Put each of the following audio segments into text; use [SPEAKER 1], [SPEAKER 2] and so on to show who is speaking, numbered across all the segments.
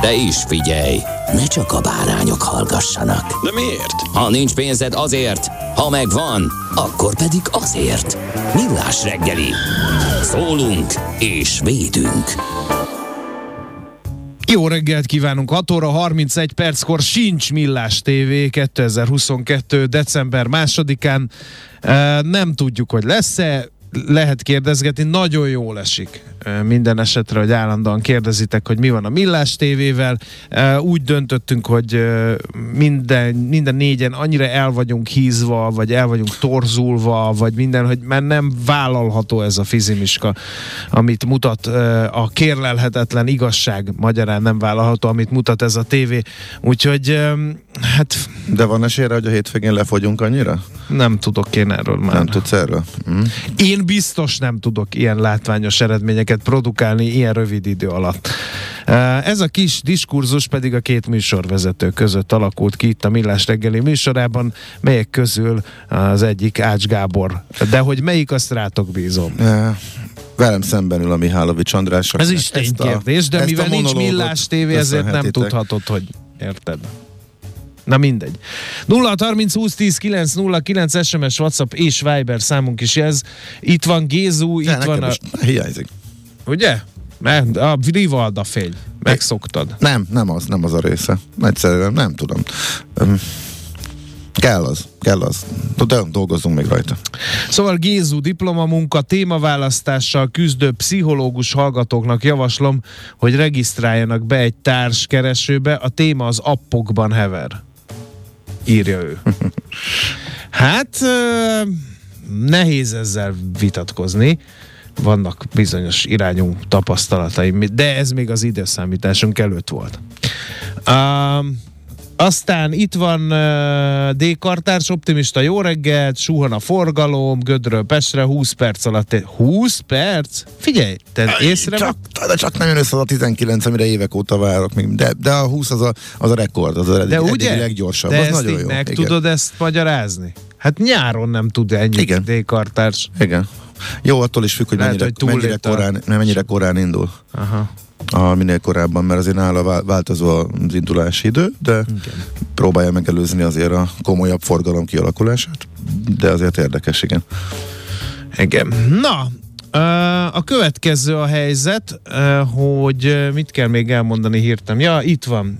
[SPEAKER 1] De is figyelj, ne csak a bárányok hallgassanak.
[SPEAKER 2] De miért?
[SPEAKER 1] Ha nincs pénzed azért, ha megvan, akkor pedig azért. Millás reggeli. Szólunk és védünk.
[SPEAKER 3] Jó reggelt kívánunk! 6 óra 31 perckor sincs Millás TV 2022. december másodikán. Nem tudjuk, hogy lesz-e, lehet kérdezgetni, nagyon jól esik minden esetre, hogy állandóan kérdezitek, hogy mi van a Millás TV-vel. E, Úgy döntöttünk, hogy minden, minden négyen annyira el vagyunk hízva, vagy el vagyunk torzulva, vagy minden, hogy már nem vállalható ez a fizimiska, amit mutat a kérlelhetetlen igazság magyarán nem vállalható, amit mutat ez a tévé. Úgyhogy hát
[SPEAKER 4] De van esélyre, hogy a hétvégén lefogyunk annyira?
[SPEAKER 3] nem tudok én erről már.
[SPEAKER 4] Nem tudsz erről? Hm?
[SPEAKER 3] Én biztos nem tudok ilyen látványos eredményeket produkálni ilyen rövid idő alatt. Ez a kis diskurzus pedig a két műsorvezető között alakult ki itt a Millás reggeli műsorában, melyek közül az egyik Ács Gábor. De hogy melyik, azt rátok bízom.
[SPEAKER 4] Velem szemben ül a Mihálovics András.
[SPEAKER 3] Ez is ténykérdés, de mivel nincs Millás tévé, ezért nem tudhatod, hogy érted. Na mindegy. 0 30 20 10 9 0 9 SMS, WhatsApp és Viber számunk is ez. Itt van Gézu,
[SPEAKER 4] De
[SPEAKER 3] itt van a...
[SPEAKER 4] hiányzik.
[SPEAKER 3] Ugye? Mert a Rivalda fény. Megszoktad.
[SPEAKER 4] Nem, nem az, nem az a része. Egyszerűen nem tudom. Öm, kell az, kell az. De dolgozzunk még rajta.
[SPEAKER 3] Szóval Gézu diplomamunka témaválasztással küzdő pszichológus hallgatóknak javaslom, hogy regisztráljanak be egy társkeresőbe. A téma az appokban hever. Írja ő. Hát nehéz ezzel vitatkozni. Vannak bizonyos irányú tapasztalataim, de ez még az időszámításunk előtt volt. Um, aztán itt van uh, D. Kartárs, optimista jó reggelt, suhan a forgalom, Gödről Pestre, 20 perc alatt. 20 perc? Figyelj, te észre
[SPEAKER 4] csak, de csak nem jön össze az a 19, amire évek óta várok. még. De, de a 20 az a, az a rekord, az a eddig,
[SPEAKER 3] De ugye?
[SPEAKER 4] leggyorsabb.
[SPEAKER 3] De
[SPEAKER 4] az
[SPEAKER 3] ezt
[SPEAKER 4] nagyon jó.
[SPEAKER 3] meg
[SPEAKER 4] Igen.
[SPEAKER 3] tudod ezt magyarázni? Hát nyáron nem tud ennyi
[SPEAKER 4] Igen.
[SPEAKER 3] D. Kartárs.
[SPEAKER 4] Igen. Jó, attól is függ, hogy
[SPEAKER 3] Lehet,
[SPEAKER 4] mennyire,
[SPEAKER 3] hogy
[SPEAKER 4] mennyire, korán, mennyire korán indul.
[SPEAKER 3] Aha.
[SPEAKER 4] A, minél korábban, mert azért nála vál- változó az indulási idő, de igen. próbálja megelőzni azért a komolyabb forgalom kialakulását, de azért érdekes, igen.
[SPEAKER 3] Igen. Na, a következő a helyzet, hogy mit kell még elmondani hirtelen. Ja, itt van.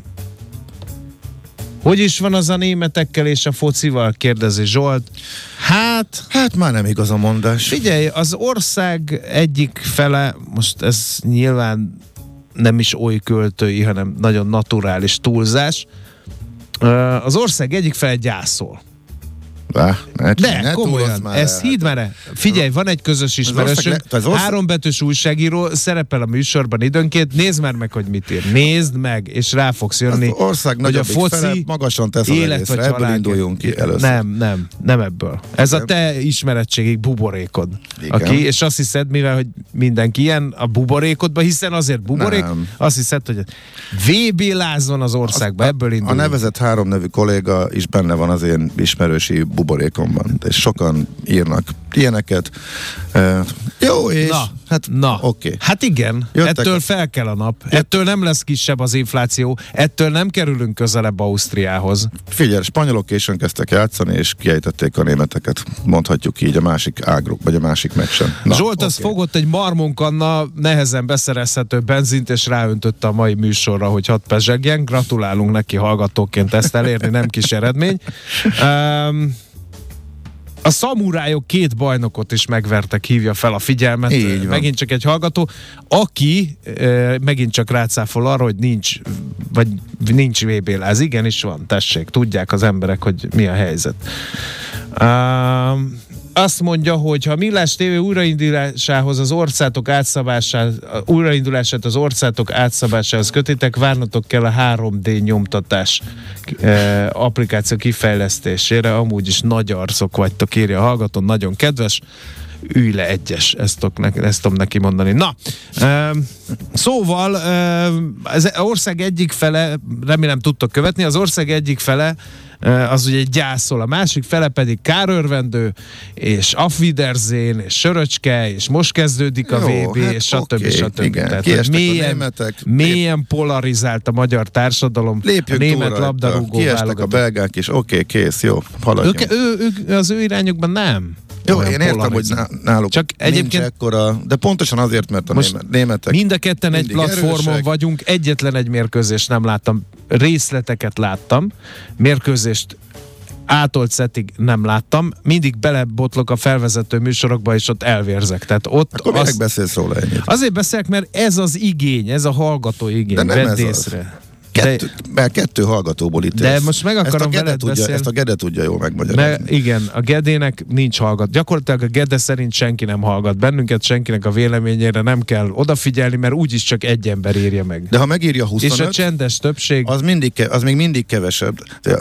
[SPEAKER 3] Hogy is van az a németekkel és a focival? Kérdezi Zsolt. Hát,
[SPEAKER 4] Hát már nem igaz a mondás.
[SPEAKER 3] figyelj, az ország egyik fele, most ez nyilván nem is oly költői, hanem nagyon naturális túlzás. Az ország egyik fele gyászol.
[SPEAKER 4] Lá, ne,
[SPEAKER 3] De,
[SPEAKER 4] ne
[SPEAKER 3] komolyan,
[SPEAKER 4] túlozz már
[SPEAKER 3] ez
[SPEAKER 4] el.
[SPEAKER 3] hidd már el. Figyelj, van egy közös ismerősünk,
[SPEAKER 4] ország
[SPEAKER 3] hárombetűs újságíró, szerepel a műsorban időnként, nézd már meg, hogy mit ír. Nézd meg, és rá fogsz jönni,
[SPEAKER 4] Az ország
[SPEAKER 3] hogy a foci
[SPEAKER 4] magasan tesz az
[SPEAKER 3] élet
[SPEAKER 4] egészre.
[SPEAKER 3] vagy
[SPEAKER 4] Ebből
[SPEAKER 3] halál
[SPEAKER 4] induljunk ki először.
[SPEAKER 3] Nem, nem, nem ebből. Ez a te ismeretségig buborékod.
[SPEAKER 4] Igen.
[SPEAKER 3] Aki, és azt hiszed, mivel hogy mindenki ilyen a buborékodba, hiszen azért buborék,
[SPEAKER 4] Nem.
[SPEAKER 3] azt hiszed, hogy VB van az országban, ebből
[SPEAKER 4] A
[SPEAKER 3] indul.
[SPEAKER 4] nevezett három nevű kolléga is benne van az én ismerősi buborékomban, és sokan írnak ilyeneket. Uh, jó, és
[SPEAKER 3] Na,
[SPEAKER 4] hát
[SPEAKER 3] Na,
[SPEAKER 4] oké.
[SPEAKER 3] hát igen,
[SPEAKER 4] Jöttek
[SPEAKER 3] ettől
[SPEAKER 4] a-
[SPEAKER 3] fel kell a nap, ettől nem lesz kisebb az infláció, ettől nem kerülünk közelebb Ausztriához.
[SPEAKER 4] Figyelj, spanyolok későn kezdtek játszani, és kiejtették a németeket. Mondhatjuk így a másik ágruk, vagy a másik meccsen.
[SPEAKER 3] Na, Zsolt az fogott egy marmonkanna nehezen beszerezhető benzint, és ráöntötte a mai műsorra, hogy hat pezsegjen. Gratulálunk neki hallgatóként ezt elérni, nem kis eredmény. Um, a szamurájok két bajnokot is megvertek, hívja fel a figyelmet.
[SPEAKER 4] Így van.
[SPEAKER 3] Megint csak egy hallgató, aki e, megint csak rácáfol arra, hogy nincs, vagy nincs VB láz. Igenis van, tessék, tudják az emberek, hogy mi a helyzet. Um, azt mondja, hogy ha a Millás TV újraindulásához az orszátok átszabását, újraindulását az orszátok átszabásához kötitek, várnatok kell a 3D nyomtatás eh, applikáció kifejlesztésére, amúgy is nagy arcok vagytok, írja a hallgató, nagyon kedves ülj le egyes, ezt, neki, ezt tudom neki mondani. Na, um, szóval um, az ország egyik fele, remélem tudtok követni, az ország egyik fele az ugye gyászol, a másik fele pedig kárörvendő, és afviderzén, és söröcske, és most kezdődik a
[SPEAKER 4] Jó,
[SPEAKER 3] VB,
[SPEAKER 4] hát
[SPEAKER 3] és stb.
[SPEAKER 4] oké,
[SPEAKER 3] stb.
[SPEAKER 4] igen,
[SPEAKER 3] Tehát, hogy mélyen,
[SPEAKER 4] németek,
[SPEAKER 3] mélyen polarizált a magyar társadalom,
[SPEAKER 4] Lépjünk
[SPEAKER 3] a német
[SPEAKER 4] túl
[SPEAKER 3] labdarúgó
[SPEAKER 4] Kiestek a belgák is, oké, kész, jó, haladjunk.
[SPEAKER 3] Ők, ő, ők, az ő irányukban nem.
[SPEAKER 4] Jó, én értem, hogy náluk
[SPEAKER 3] Csak egyébként-
[SPEAKER 4] ekkora, de pontosan azért, mert a
[SPEAKER 3] Most
[SPEAKER 4] német, németek
[SPEAKER 3] Mind a ketten egy platformon
[SPEAKER 4] erősek.
[SPEAKER 3] vagyunk, egyetlen egy mérkőzést nem láttam, részleteket láttam, mérkőzést átolt szettig nem láttam, mindig belebotlok a felvezető műsorokba, és ott elvérzek. Tehát ott
[SPEAKER 4] Akkor
[SPEAKER 3] azt,
[SPEAKER 4] beszélsz róla ennyit?
[SPEAKER 3] azért beszélek, mert ez az igény, ez a hallgató igény.
[SPEAKER 4] De nem
[SPEAKER 3] Vedd
[SPEAKER 4] ez az. Kettő, mert kettő hallgatóból itt
[SPEAKER 3] De
[SPEAKER 4] élsz.
[SPEAKER 3] most meg
[SPEAKER 4] ezt a
[SPEAKER 3] akarom veled
[SPEAKER 4] tudja,
[SPEAKER 3] beszélni.
[SPEAKER 4] Ezt a Gede tudja jól megmagyarázni.
[SPEAKER 3] Mert igen, a Gedének nincs hallgat. Gyakorlatilag a Gede szerint senki nem hallgat bennünket, senkinek a véleményére nem kell odafigyelni, mert úgyis csak egy ember írja meg.
[SPEAKER 4] De ha megírja
[SPEAKER 3] És a
[SPEAKER 4] 25,
[SPEAKER 3] csendes többség
[SPEAKER 4] az, mindig, az még mindig kevesebb. De,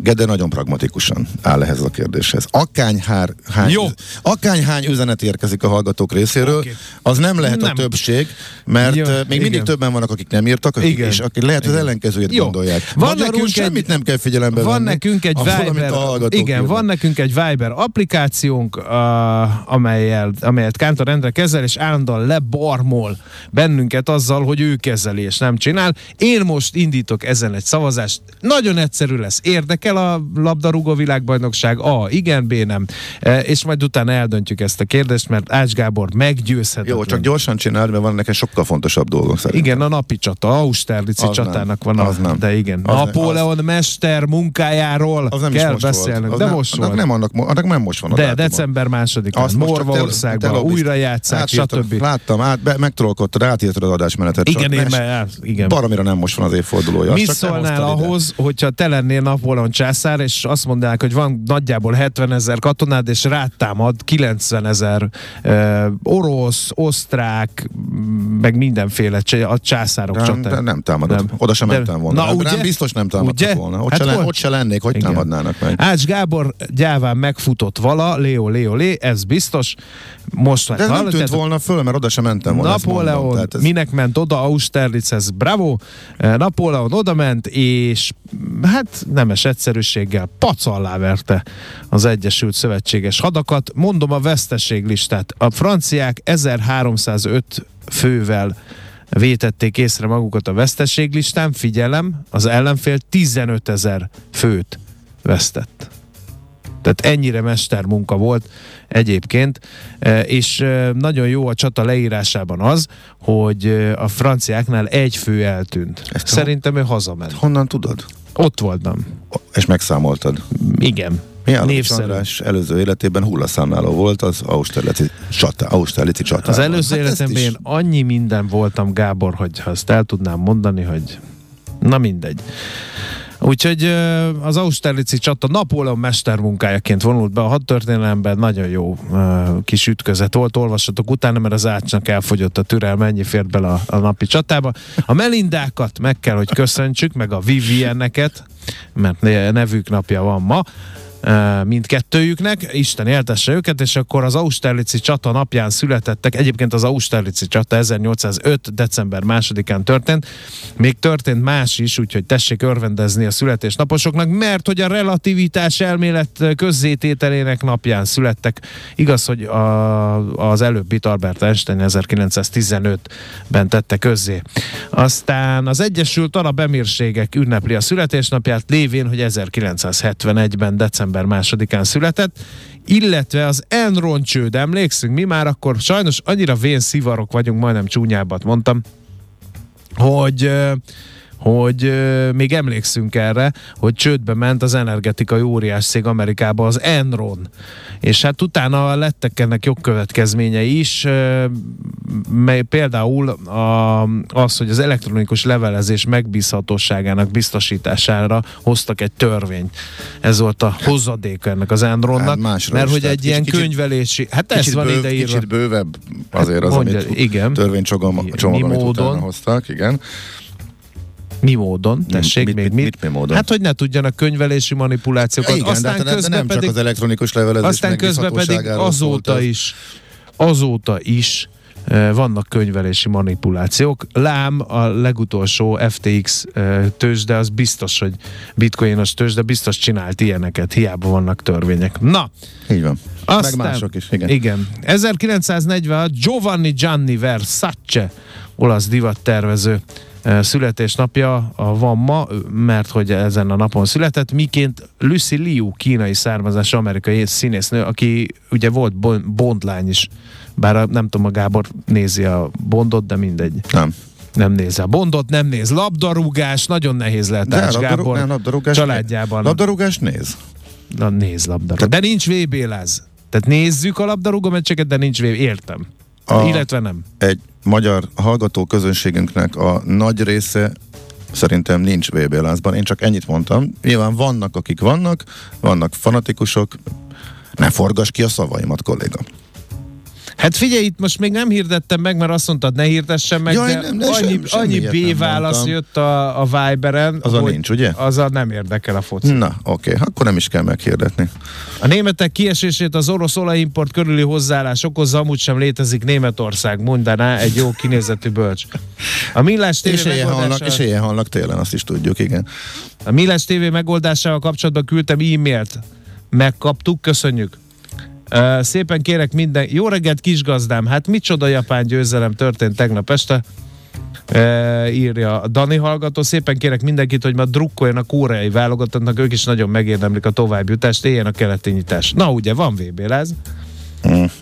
[SPEAKER 4] Gede nagyon pragmatikusan áll ehhez a kérdéshez. Akány, hár, hány,
[SPEAKER 3] Jó.
[SPEAKER 4] akány hány üzenet érkezik a hallgatók részéről,
[SPEAKER 3] Oké.
[SPEAKER 4] az nem lehet
[SPEAKER 3] Nem.
[SPEAKER 4] a többség, mert
[SPEAKER 3] Jó,
[SPEAKER 4] Jó, még mindig
[SPEAKER 3] igen.
[SPEAKER 4] többen vannak, akik nem írtak, akik,
[SPEAKER 3] Igen.
[SPEAKER 4] és akik lehet, hogy az ellenkezőjét
[SPEAKER 3] Jó.
[SPEAKER 4] gondolják.
[SPEAKER 3] Van
[SPEAKER 4] Magyarul
[SPEAKER 3] nekünk
[SPEAKER 4] semmit
[SPEAKER 3] egy-
[SPEAKER 4] nem kell figyelembe
[SPEAKER 3] Van
[SPEAKER 4] venni,
[SPEAKER 3] nekünk egy Viber, igen,
[SPEAKER 4] írnak.
[SPEAKER 3] van nekünk egy Viber applikációnk, uh, amelyel, amelyet Kántor Endre kezel, és állandóan lebarmol bennünket azzal, hogy ő kezeli és nem csinál. Én most indítok ezen egy szavazást. Nagyon egyszerű lesz. Érdekel a labdarúgó világbajnokság? A. Igen, B. Nem. E, és majd utána eldöntjük ezt a kérdést, mert Ács Gábor meggyőzhetetlen.
[SPEAKER 4] Jó, csak gyorsan csináld, mert van nekem sokkal fontosabb dolgok szerintem.
[SPEAKER 3] Igen, a napi csata, Austerlitzi
[SPEAKER 4] Az
[SPEAKER 3] csatának
[SPEAKER 4] nem,
[SPEAKER 3] van a,
[SPEAKER 4] az nem.
[SPEAKER 3] de igen.
[SPEAKER 4] Az nem,
[SPEAKER 3] Napóleon mester munkájáról
[SPEAKER 4] Az nem
[SPEAKER 3] kell
[SPEAKER 4] most
[SPEAKER 3] beszélnünk,
[SPEAKER 4] volt.
[SPEAKER 3] de
[SPEAKER 4] Az
[SPEAKER 3] most
[SPEAKER 4] nem,
[SPEAKER 3] volt.
[SPEAKER 4] annak nem, annak, annak nem most van a
[SPEAKER 3] de
[SPEAKER 4] dátuma.
[SPEAKER 3] december másodikán, Morvaországban újra játszák, stb.
[SPEAKER 4] Láttam, át, be, megtrolkodtad, átírtad az adásmenetet.
[SPEAKER 3] Igen, én már, á, igen.
[SPEAKER 4] Baromira nem most van az évfordulója.
[SPEAKER 3] Mi
[SPEAKER 4] nem
[SPEAKER 3] szólnál ahhoz, hogyha te lennél Napóleon császár, és azt mondanák, hogy van nagyjából 70 ezer katonád, és rátámad 90 ezer orosz, osztrák, meg mindenféle a császárok
[SPEAKER 4] Nem,
[SPEAKER 3] csatár.
[SPEAKER 4] de nem támadod.
[SPEAKER 3] Nem.
[SPEAKER 4] Oda sem Mentem volna.
[SPEAKER 3] Na,
[SPEAKER 4] rám,
[SPEAKER 3] ugye?
[SPEAKER 4] rám biztos nem támadtak
[SPEAKER 3] Ugye?
[SPEAKER 4] volna. Ott,
[SPEAKER 3] Hát
[SPEAKER 4] se, le,
[SPEAKER 3] hol?
[SPEAKER 4] ott se lennék, hogy
[SPEAKER 3] Igen.
[SPEAKER 4] támadnának meg.
[SPEAKER 3] Ács Gábor gyáván megfutott vala, Léo, Léo, Lé, ez biztos. Most
[SPEAKER 4] De nem tűnt volna föl, mert oda sem mentem volna. mondom.
[SPEAKER 3] Napóleon
[SPEAKER 4] ez-
[SPEAKER 3] minek ment oda Austerlitzhez, bravo, Eh, Napóleon oda ment, és mm, hát nemes egyszerűséggel pacallá verte az Egyesült Szövetséges hadakat. Mondom a veszteséglistát. A franciák 1305 fővel vétették észre magukat a veszteséglistán, figyelem, az ellenfél 15 ezer főt vesztett. Tehát ennyire mestermunka volt egyébként, E, és e, nagyon jó a csata leírásában az, hogy e, a franciáknál egy fő eltűnt.
[SPEAKER 4] Ezt
[SPEAKER 3] Szerintem ő hazament.
[SPEAKER 4] Honnan tudod?
[SPEAKER 3] Ott voltam.
[SPEAKER 4] És megszámoltad.
[SPEAKER 3] Igen.
[SPEAKER 4] Mihálovics
[SPEAKER 3] Névszerű.
[SPEAKER 4] András előző életében hullaszámláló volt az Austerlitzi csata, Austerlitzi csata.
[SPEAKER 3] Az előző életemben én annyi minden voltam, Gábor, hogy ha azt el tudnám mondani, hogy na mindegy. Úgyhogy az Austerlitzi csata Napóleon mestermunkájaként vonult be a hadtörténelemben, nagyon jó kis ütközet volt, olvassatok utána, mert az ácsnak elfogyott a türelme, ennyi fért bele a, a napi csatába. A Melindákat meg kell, hogy köszöntsük, meg a Vivienneket, mert ne- nevük napja van ma. Mindkettőjüknek, Isten éltesse őket, és akkor az Austerlitzi csata napján születettek, egyébként az Austerlitzi csata 1805. december másodikán történt, még történt más is, úgyhogy tessék örvendezni a születésnaposoknak, mert hogy a relativitás elmélet közzétételének napján születtek. Igaz, hogy a, az előbbit Albert Einstein 1915-ben tette közzé. Aztán az Egyesült Arab Emírségek ünnepli a születésnapját, lévén, hogy 1971-ben december másodikán született, illetve az Enron csőd, emlékszünk, mi már? Akkor sajnos annyira vén szivarok vagyunk, majdnem csúnyábbat mondtam, hogy hogy még emlékszünk erre, hogy csődbe ment az energetikai óriás cég Amerikába, az Enron. És hát utána lettek ennek jogkövetkezményei is, mely például a, az, hogy az elektronikus levelezés megbízhatóságának biztosítására hoztak egy törvényt. Ez volt a hozadéka ennek az Enronnak,
[SPEAKER 4] Hát
[SPEAKER 3] mert
[SPEAKER 4] is,
[SPEAKER 3] hogy egy ilyen
[SPEAKER 4] kicsit-
[SPEAKER 3] könyvelési, hát ez
[SPEAKER 4] Kicsit,
[SPEAKER 3] van
[SPEAKER 4] bőv,
[SPEAKER 3] ide írva.
[SPEAKER 4] kicsit bővebb azért az,
[SPEAKER 3] Mondja,
[SPEAKER 4] amit
[SPEAKER 3] igen.
[SPEAKER 4] törvénycsomag,
[SPEAKER 3] Mi-
[SPEAKER 4] csomag,
[SPEAKER 3] mi
[SPEAKER 4] amit
[SPEAKER 3] módon?
[SPEAKER 4] utána hoztak, igen.
[SPEAKER 3] Mi módon? Tessék,
[SPEAKER 4] mit-
[SPEAKER 3] még
[SPEAKER 4] mit-
[SPEAKER 3] mit?
[SPEAKER 4] mit mi módon?
[SPEAKER 3] Hát, hogy ne tudjanak könyvelési manipulációkat.
[SPEAKER 4] igen,
[SPEAKER 3] aztán
[SPEAKER 4] de, de, de
[SPEAKER 3] közben
[SPEAKER 4] nem csak
[SPEAKER 3] pedig,
[SPEAKER 4] az elektronikus levelezés
[SPEAKER 3] aztán közben pedig azóta is, azóta is eh, vannak könyvelési manipulációk. Lám a legutolsó FTX eh, tőzsde, az biztos, hogy bitcoinos tőzsde, biztos csinált ilyeneket, hiába vannak törvények. Na,
[SPEAKER 4] Így van.
[SPEAKER 3] aztán,
[SPEAKER 4] Meg mások is, igen.
[SPEAKER 3] igen. 1946 Giovanni Gianni Versace, olasz divattervező születésnapja van ma, mert hogy ezen a napon született, miként Lucy Liu, kínai származású amerikai színésznő, aki ugye volt Bon- Bondlány is, bár a, nem tudom, a Gábor nézi a Bondot, de mindegy.
[SPEAKER 4] Nem.
[SPEAKER 3] Nem nézi a Bondot, nem néz labdarúgás, nagyon nehéz lehet
[SPEAKER 4] De labdarú,
[SPEAKER 3] Gábor
[SPEAKER 4] nem, labdarúgás,
[SPEAKER 3] családjában.
[SPEAKER 4] labdarúgás néz.
[SPEAKER 3] Na, néz labdarúgó. De nincs VB láz. Tehát nézzük a labdarúgó meccseket, de nincs VB. Értem.
[SPEAKER 4] A-
[SPEAKER 3] A... Illetve nem.
[SPEAKER 4] Egy magyar hallgató közönségünknek a nagy része szerintem nincs VB lázban. Én csak ennyit mondtam. Nyilván vannak, akik vannak, vannak fanatikusok. Ne forgass ki a szavaimat, kolléga.
[SPEAKER 3] Hát figyelj, itt most még nem hirdettem meg, mert azt mondtad, ne hirdessem meg,
[SPEAKER 4] Jaj,
[SPEAKER 3] de
[SPEAKER 4] nem, de
[SPEAKER 3] annyi,
[SPEAKER 4] sem-
[SPEAKER 3] annyi B válasz
[SPEAKER 4] mondtam.
[SPEAKER 3] jött a, a Viberen.
[SPEAKER 4] Az a nincs, ugye?
[SPEAKER 3] Az a nem érdekel a foci.
[SPEAKER 4] Na, oké, akkor nem is kell meghirdetni.
[SPEAKER 3] A németek kiesését az orosz olajimport körüli hozzáállás okozza, amúgy sem létezik Németország, mondaná egy jó kinézetű bölcs. A Millás TV
[SPEAKER 4] És ilyen, halnak,
[SPEAKER 3] megoldása...
[SPEAKER 4] és halnak télen, azt is tudjuk, igen.
[SPEAKER 3] A Millás TV megoldásával kapcsolatban küldtem e-mailt. Megkaptuk, köszönjük. Uh, szépen kérek minden... Jó reggelt, kisgazdám! Hát micsoda japán győzelem történt tegnap este. Uh, írja Dani hallgató. Szépen kérek mindenkit, hogy ma drukkoljon a koreai válogatottnak, ők is nagyon megérdemlik a továbbjutást, éljen a keleti nyitás. Na ugye, van VB láz.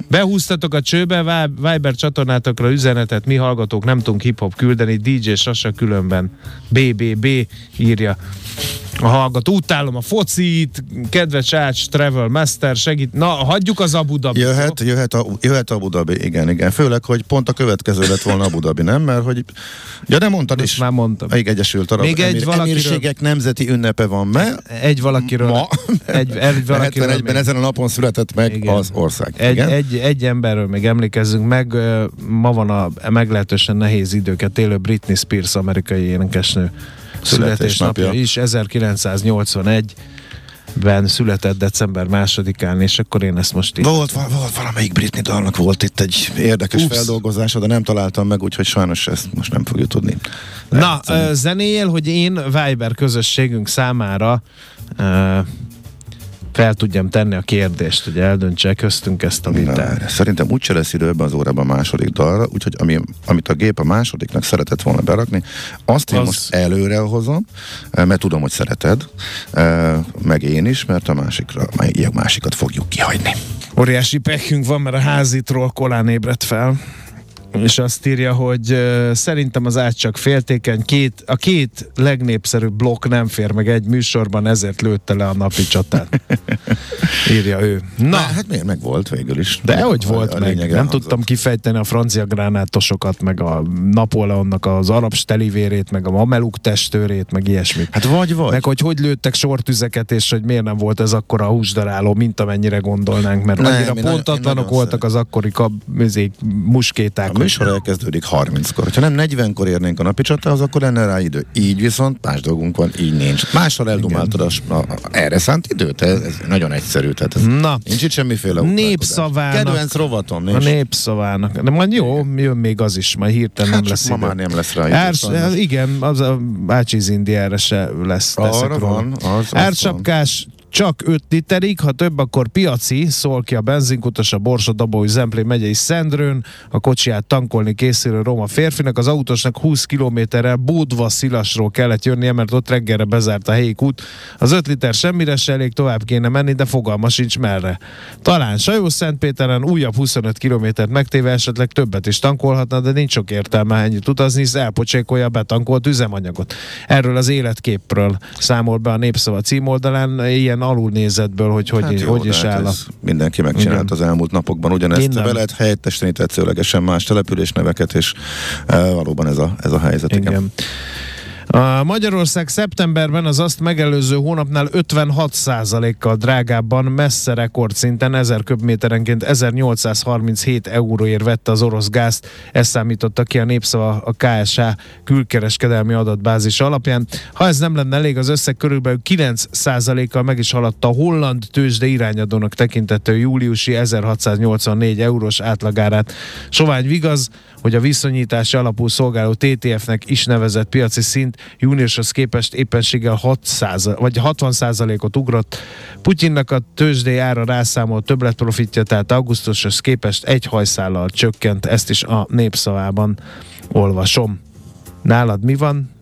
[SPEAKER 3] Behúztatok a csőbe, Vi- Viber csatornátokra üzenetet, mi hallgatók nem tudunk hip-hop küldeni, DJ Sasa különben, BBB írja a hallgató. Utálom a focit, kedves Ács, Travel Master, segít. Na, hagyjuk az Abu Dhabi.
[SPEAKER 4] Jöhet, jöhet, a, jöhet Abu Dhabi, igen, igen. Főleg, hogy pont a következő lett volna Abu Dhabi, nem? Mert hogy, ja, de mondtad
[SPEAKER 3] Ezt
[SPEAKER 4] is.
[SPEAKER 3] már mondtam.
[SPEAKER 4] Még Egyesült Arab
[SPEAKER 3] Még egy valakiről-
[SPEAKER 4] Emírségek nemzeti ünnepe van me,
[SPEAKER 3] Egy valakiről.
[SPEAKER 4] ma,
[SPEAKER 3] Egy, egy valakiről
[SPEAKER 4] 71-ben
[SPEAKER 3] még-
[SPEAKER 4] ezen a napon született meg
[SPEAKER 3] Igen.
[SPEAKER 4] az ország.
[SPEAKER 3] Egy,
[SPEAKER 4] igen?
[SPEAKER 3] egy, egy emberről még emlékezzünk meg, ma van a meglehetősen nehéz időket élő Britney Spears amerikai énekesnő születésnapja is, 1981 ben született december másodikán, és akkor én ezt most így...
[SPEAKER 4] Volt, val- volt valamelyik Britney dalnak volt itt egy érdekes
[SPEAKER 3] Ups.
[SPEAKER 4] feldolgozása, de nem találtam meg, úgyhogy sajnos ezt most nem fogjuk tudni.
[SPEAKER 3] Na, zenéjél, hogy én Viber közösségünk számára ö, fel tudjam tenni a kérdést, hogy eldöntse köztünk ezt a vitát.
[SPEAKER 4] Szerintem úgyse lesz idő ebben az órában a második dalra, úgyhogy ami, amit a gép a másodiknak szeretett volna berakni, azt én
[SPEAKER 3] Az-
[SPEAKER 4] most előre hozom, eh, mert tudom, hogy szereted, eh, meg én is, mert a másikra, a másikat fogjuk kihagyni.
[SPEAKER 3] Óriási pekünk van, mert a házitról kolán ébredt fel. És azt írja, hogy szerintem az át csak féltékeny, két, a két legnépszerűbb blokk nem fér meg egy műsorban, ezért lőtte le a napi csatát. írja ő. Na,
[SPEAKER 4] Na, hát miért meg volt végül is?
[SPEAKER 3] de hogy volt
[SPEAKER 4] a
[SPEAKER 3] meg? Nem
[SPEAKER 4] elhangzott.
[SPEAKER 3] tudtam kifejteni a francia gránátosokat, meg a Napóleonnak az arab stelivérét, meg a mameluk testőrét, meg ilyesmit.
[SPEAKER 4] Hát vagy vagy.
[SPEAKER 3] Meg hogy hogy lőttek sortüzeket, és hogy miért nem volt ez akkor a húsdaráló, mint amennyire gondolnánk, mert
[SPEAKER 4] Nem,
[SPEAKER 3] annyira pontatlanok voltak az akkori kab, muskéták,
[SPEAKER 4] műsor elkezdődik 30-kor. Ha nem 40-kor érnénk a napi csatához, akkor lenne rá idő. Így viszont más dolgunk van, így nincs. Mással eldumáltad a, a, erre szánt időt, ez, ez nagyon egyszerű. Tehát ez
[SPEAKER 3] Na,
[SPEAKER 4] nincs itt semmiféle.
[SPEAKER 3] Népszavának.
[SPEAKER 4] Kedvenc rovatom,
[SPEAKER 3] a
[SPEAKER 4] nincs.
[SPEAKER 3] népszavának. De majd jó, jön még az is, majd hirtelen
[SPEAKER 4] Hát
[SPEAKER 3] nem lesz
[SPEAKER 4] ma már nem lesz rá idő,
[SPEAKER 3] Árs,
[SPEAKER 4] sajnos.
[SPEAKER 3] igen, az a Ácsiz Indiára se lesz.
[SPEAKER 4] Arra van, az- az
[SPEAKER 3] Ársapkás csak 5 literig, ha több, akkor piaci, szól ki a benzinkutas a Borsod-Dabói Zemplén megyei Szendrőn, a kocsiját tankolni készülő roma férfinak, az autósnak 20 kilométerrel Bódva Szilasról kellett jönnie, mert ott reggelre bezárt a helyi kút. Az 5 liter semmire se elég, tovább kéne menni, de fogalma sincs merre. Talán Sajó-Szentpéteren újabb 25 kilométert megtéve esetleg többet is tankolhatna, de nincs sok értelme ennyit utazni, hisz elpocsékolja a betankolt üzemanyagot. Erről az életképről számol be a Népszava címoldalán, ilyen alulnézetből, hogy hogy,
[SPEAKER 4] Hát jó,
[SPEAKER 3] hogy is
[SPEAKER 4] hát
[SPEAKER 3] áll
[SPEAKER 4] Mindenki megcsinált az elmúlt napokban ugyanezt.
[SPEAKER 3] Innen.
[SPEAKER 4] Be lehet helyettesíteni tetszőlegesen más településneveket, és e, valóban ez a, ez a helyzet. Igen.
[SPEAKER 3] Igen. Magyarország szeptemberben az azt megelőző hónapnál 56%-kal drágábban, messze rekordszinten 1000 köbméterenként 1837 euróért vette az orosz gázt. Ezt számította ki a népszava a KSH külkereskedelmi adatbázis alapján. Ha ez nem lenne elég, az összeg körülbelül 9%-kal meg is haladta a holland tőzsde irányadónak tekintető júliusi 1684 eurós átlagárát. Sovány vigaz, hogy a viszonyítási alapú szolgáló TTF-nek is nevezett piaci szint júniushoz képest éppenséggel 6 vagy 60 ot ugrott. Putyinnak a tőzsdei ára rászámolt többletprofitja, tehát augusztushoz képest egy hajszállal csökkent, ezt is a népszavában olvasom. Nálad mi van?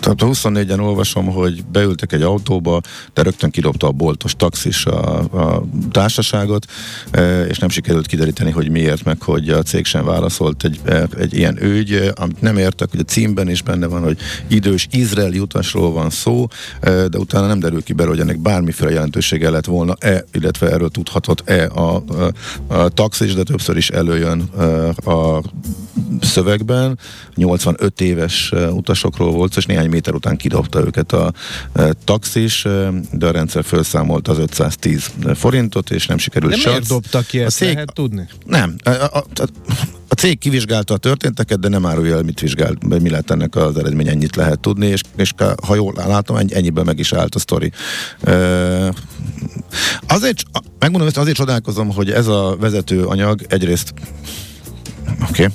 [SPEAKER 4] Tehát a 24-en olvasom, hogy beültek egy autóba, de rögtön kidobta a boltos taxis a, a társaságot, e, és nem sikerült kideríteni, hogy miért, meg hogy a cég sem válaszolt egy, e, egy ilyen ügy, e, amit nem értek, hogy a címben is benne van, hogy idős izraeli utasról van szó, de utána nem derül ki belőle, hogy ennek bármiféle jelentősége lett volna-e, illetve erről tudhatott-e a, a, a taxis, de többször is előjön a szövegben. 85 éves e, utasokról volt, és néhány méter után kidobta őket a e, taxis, e, de a rendszer felszámolt az 510 forintot, és nem sikerült
[SPEAKER 3] De
[SPEAKER 4] se.
[SPEAKER 3] miért dobta ki
[SPEAKER 4] a
[SPEAKER 3] ezt?
[SPEAKER 4] cég-
[SPEAKER 3] Lehet tudni?
[SPEAKER 4] Nem. A, a, a, a cég kivizsgálta a történteket, de nem árulja el, mit vizsgált, mi lett ennek az eredmény, ennyit lehet tudni, és, és ha jól látom, ennyi, ennyiben meg is állt a sztori. E, azért, megmondom, ezt azért csodálkozom, hogy ez a vezető anyag egyrészt oké, okay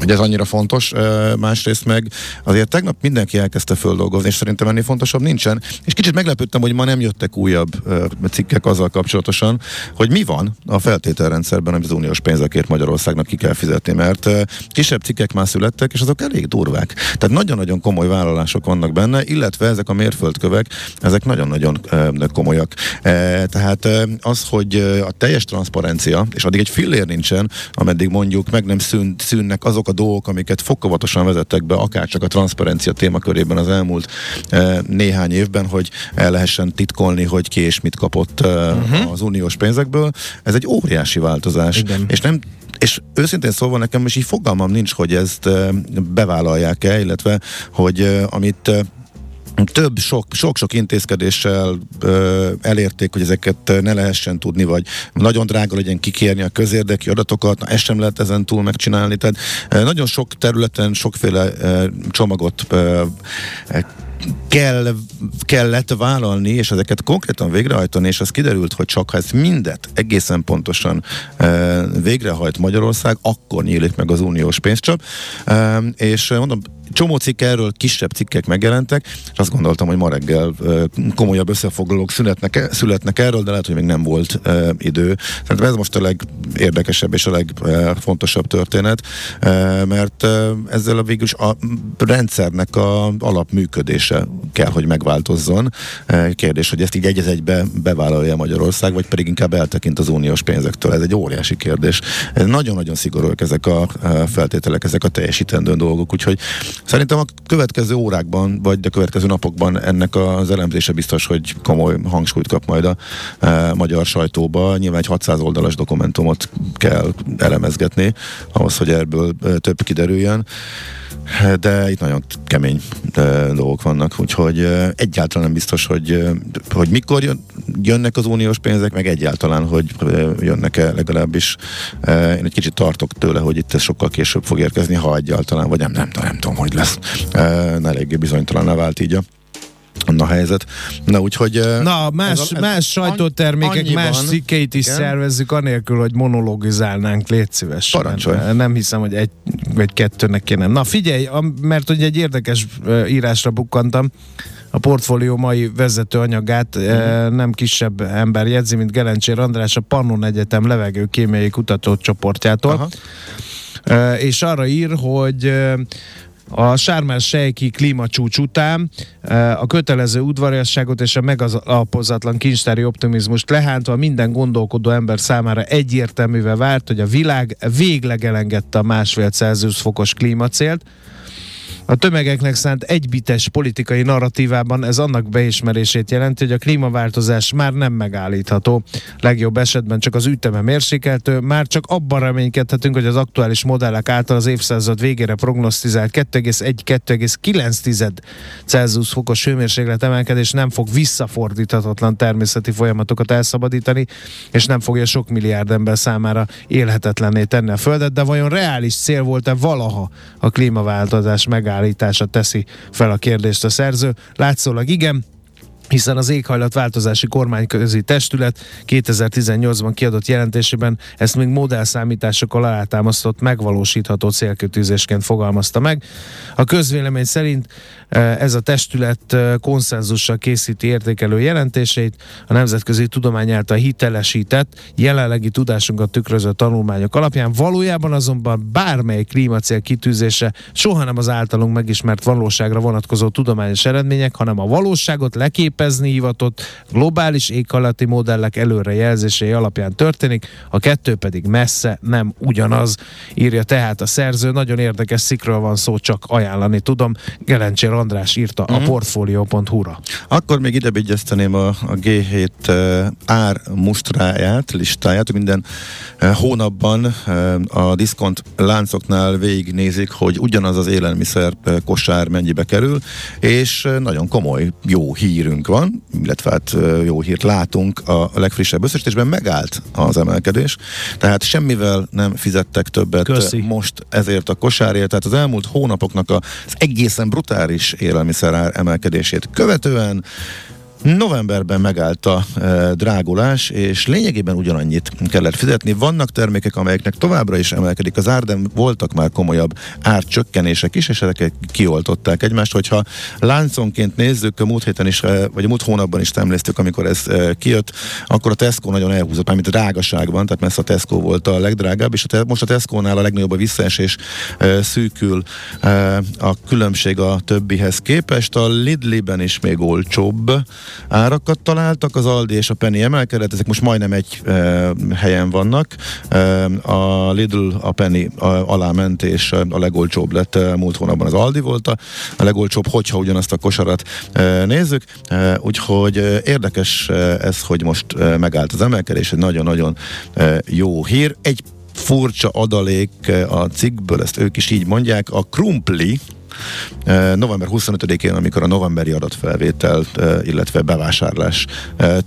[SPEAKER 4] hogy ez annyira fontos, másrészt meg azért tegnap mindenki elkezdte földolgozni, és szerintem ennél fontosabb nincsen, és kicsit meglepődtem, hogy ma nem jöttek újabb cikkek azzal kapcsolatosan, hogy mi van a feltételrendszerben, amit az uniós pénzekért Magyarországnak ki kell fizetni, mert kisebb cikkek már születtek, és azok elég durvák. Tehát nagyon-nagyon komoly vállalások vannak benne, illetve ezek a mérföldkövek, ezek nagyon-nagyon komolyak. E, tehát az, hogy a teljes transzparencia, és addig egy fillér nincsen, ameddig mondjuk meg nem szűn, szűnnek azok a dolgok, amiket fokozatosan vezettek be, akár csak a transzparencia témakörében az elmúlt e, néhány évben, hogy el lehessen titkolni, hogy ki és mit kapott uh-huh. az uniós pénzekből. Ez egy óriási változás.
[SPEAKER 3] Igen.
[SPEAKER 4] És nem és őszintén szólva nekem is így fogalmam nincs, hogy ezt e, bevállalják-e, illetve hogy amit több, sok, sok-sok intézkedéssel ö, elérték, hogy ezeket ne lehessen tudni, vagy nagyon drága legyen kikérni a közérdekű adatokat, na ezt sem lehet ezen túl megcsinálni. Tehát ö, nagyon sok területen sokféle ö, csomagot ö, kell, kellett vállalni, és ezeket konkrétan végrehajtani, és az kiderült, hogy csak ha ezt mindet egészen pontosan e, végrehajt Magyarország, akkor nyílik meg az uniós pénzcsap. E, és mondom, csomó cikk erről, kisebb cikkek megjelentek, és azt gondoltam, hogy ma reggel e, komolyabb összefoglalók születnek, születnek erről, de lehet, hogy még nem volt e, idő. Szerintem ez most a legérdekesebb és a legfontosabb történet, e, mert e, ezzel a végül is a rendszernek a alapműködése kell, hogy megváltozzon. E, Kérdés, hogy ezt így egy egybe bevállalja Magyarország, vagy pedig inkább eltekint az uniós pénzektől. Ez egy óriási kérdés. Nagyon-nagyon szigorúak ezek a e, feltételek, ezek a teljesítendő dolgok, úgyhogy szerintem a következő órákban, vagy a következő napokban ennek az elemzése biztos, hogy komoly hangsúlyt kap majd a e, magyar sajtóba. Nyilván egy 600 oldalas dokumentumot kell elemezgetni, ahhoz, hogy ebből e, több kiderüljön. De itt nagyon kemény dolgok vannak, úgyhogy egyáltalán nem biztos, hogy, hogy mikor jön, jönnek az uniós pénzek, meg egyáltalán, hogy jönnek-e legalábbis. Én egy kicsit tartok tőle, hogy itt ez sokkal később fog érkezni, ha egyáltalán, vagy nem, nem, nem, nem tudom, hogy lesz. Eléggé bizonytalan vált így a a helyzet. Na, úgyhogy...
[SPEAKER 3] Na, más, ez a, ez más sajtótermékek, annyiban, más cikkeit is igen. szervezzük, anélkül, hogy monologizálnánk, légy szíves.
[SPEAKER 4] Parancsolj.
[SPEAKER 3] Nem hiszem, hogy egy vagy kettőnek kéne. Na figyelj, mert hogy egy érdekes írásra bukkantam, a portfólió mai vezető anyagát uh-huh. nem kisebb ember jegyzi, mint Gelencsér András, a Pannon Egyetem levegő kémiai kutatócsoportjától. Uh-huh. És arra ír, hogy a Sármás Sejki klímacsúcs után a kötelező udvariasságot és a megalapozatlan kincstári optimizmust lehántva minden gondolkodó ember számára egyértelművé vált, hogy a világ végleg elengedte a másfél Celsius fokos klímacélt, a tömegeknek szánt egybites politikai narratívában ez annak beismerését jelenti, hogy a klímaváltozás már nem megállítható. Legjobb esetben csak az üteme mérsékeltő, már csak abban reménykedhetünk, hogy az aktuális modellek által az évszázad végére prognosztizált 2,1-2,9 Celsius fokos hőmérséklet emelkedés nem fog visszafordíthatatlan természeti folyamatokat elszabadítani, és nem fogja sok milliárd ember számára élhetetlenné tenni a Földet, de vajon reális cél volt-e valaha a klímaváltozás megállítása? Megállítása teszi fel a kérdést a szerző. Látszólag igen, hiszen az éghajlatváltozási kormányközi testület 2018-ban kiadott jelentésében ezt még modellszámításokkal alátámasztott megvalósítható célkötőzésként fogalmazta meg. A közvélemény szerint eh, ez a testület eh, konszenzussal készíti értékelő jelentéseit, a nemzetközi tudomány által hitelesített, jelenlegi tudásunkat tükröző tanulmányok alapján, valójában azonban bármely klímacél kitűzése soha nem az általunk megismert valóságra vonatkozó tudományos eredmények, hanem a valóságot lekép képezni hivatott globális éghajlati modellek előrejelzései alapján történik, a kettő pedig messze nem ugyanaz, írja tehát a szerző. Nagyon érdekes szikről van szó, csak ajánlani tudom. Gelencsér András írta mm-hmm. a mhm. portfolio.hu-ra.
[SPEAKER 4] Akkor még ide vigyezteném a, a G7 uh, ár mustráját, listáját, minden hónapban a diszkont láncoknál végignézik, hogy ugyanaz az élelmiszer kosár mennyibe kerül, és nagyon komoly, jó hírünk van, illetve hát jó hírt látunk a legfrissebb összesítésben, megállt az emelkedés, tehát semmivel nem fizettek többet
[SPEAKER 3] Köszi.
[SPEAKER 4] most ezért a kosárért, tehát az elmúlt hónapoknak az egészen brutális élelmiszerár emelkedését követően Novemberben megállt a e, drágulás, és lényegében ugyanannyit kellett fizetni. Vannak termékek, amelyeknek továbbra is emelkedik az ár, de voltak már komolyabb árcsökkenések is, és ezeket kioltották egymást. Hogyha lánconként nézzük, a múlt héten is, e, vagy a múlt hónapban is emléztük, amikor ez e, kijött, akkor a Tesco nagyon elhúzott, mármint drágaságban, tehát messze a Tesco volt a legdrágább, és a te, most a Tesco-nál a legnagyobb a visszaesés e, szűkül e, a különbség a többihez képest. A Lidliben is még olcsóbb, árakat találtak, az Aldi és a Penny emelkedett, ezek most majdnem egy e, helyen vannak. E, a Lidl a Penny a, alá ment, és a legolcsóbb lett e, múlt hónapban az Aldi volt a, legolcsóbb, hogyha ugyanazt a kosarat e, nézzük. E, úgyhogy érdekes ez, hogy most megállt az emelkedés, egy nagyon-nagyon jó hír. Egy furcsa adalék a cikkből, ezt ők is így mondják, a krumpli, November 25-én, amikor a novemberi adatfelvétel, illetve bevásárlás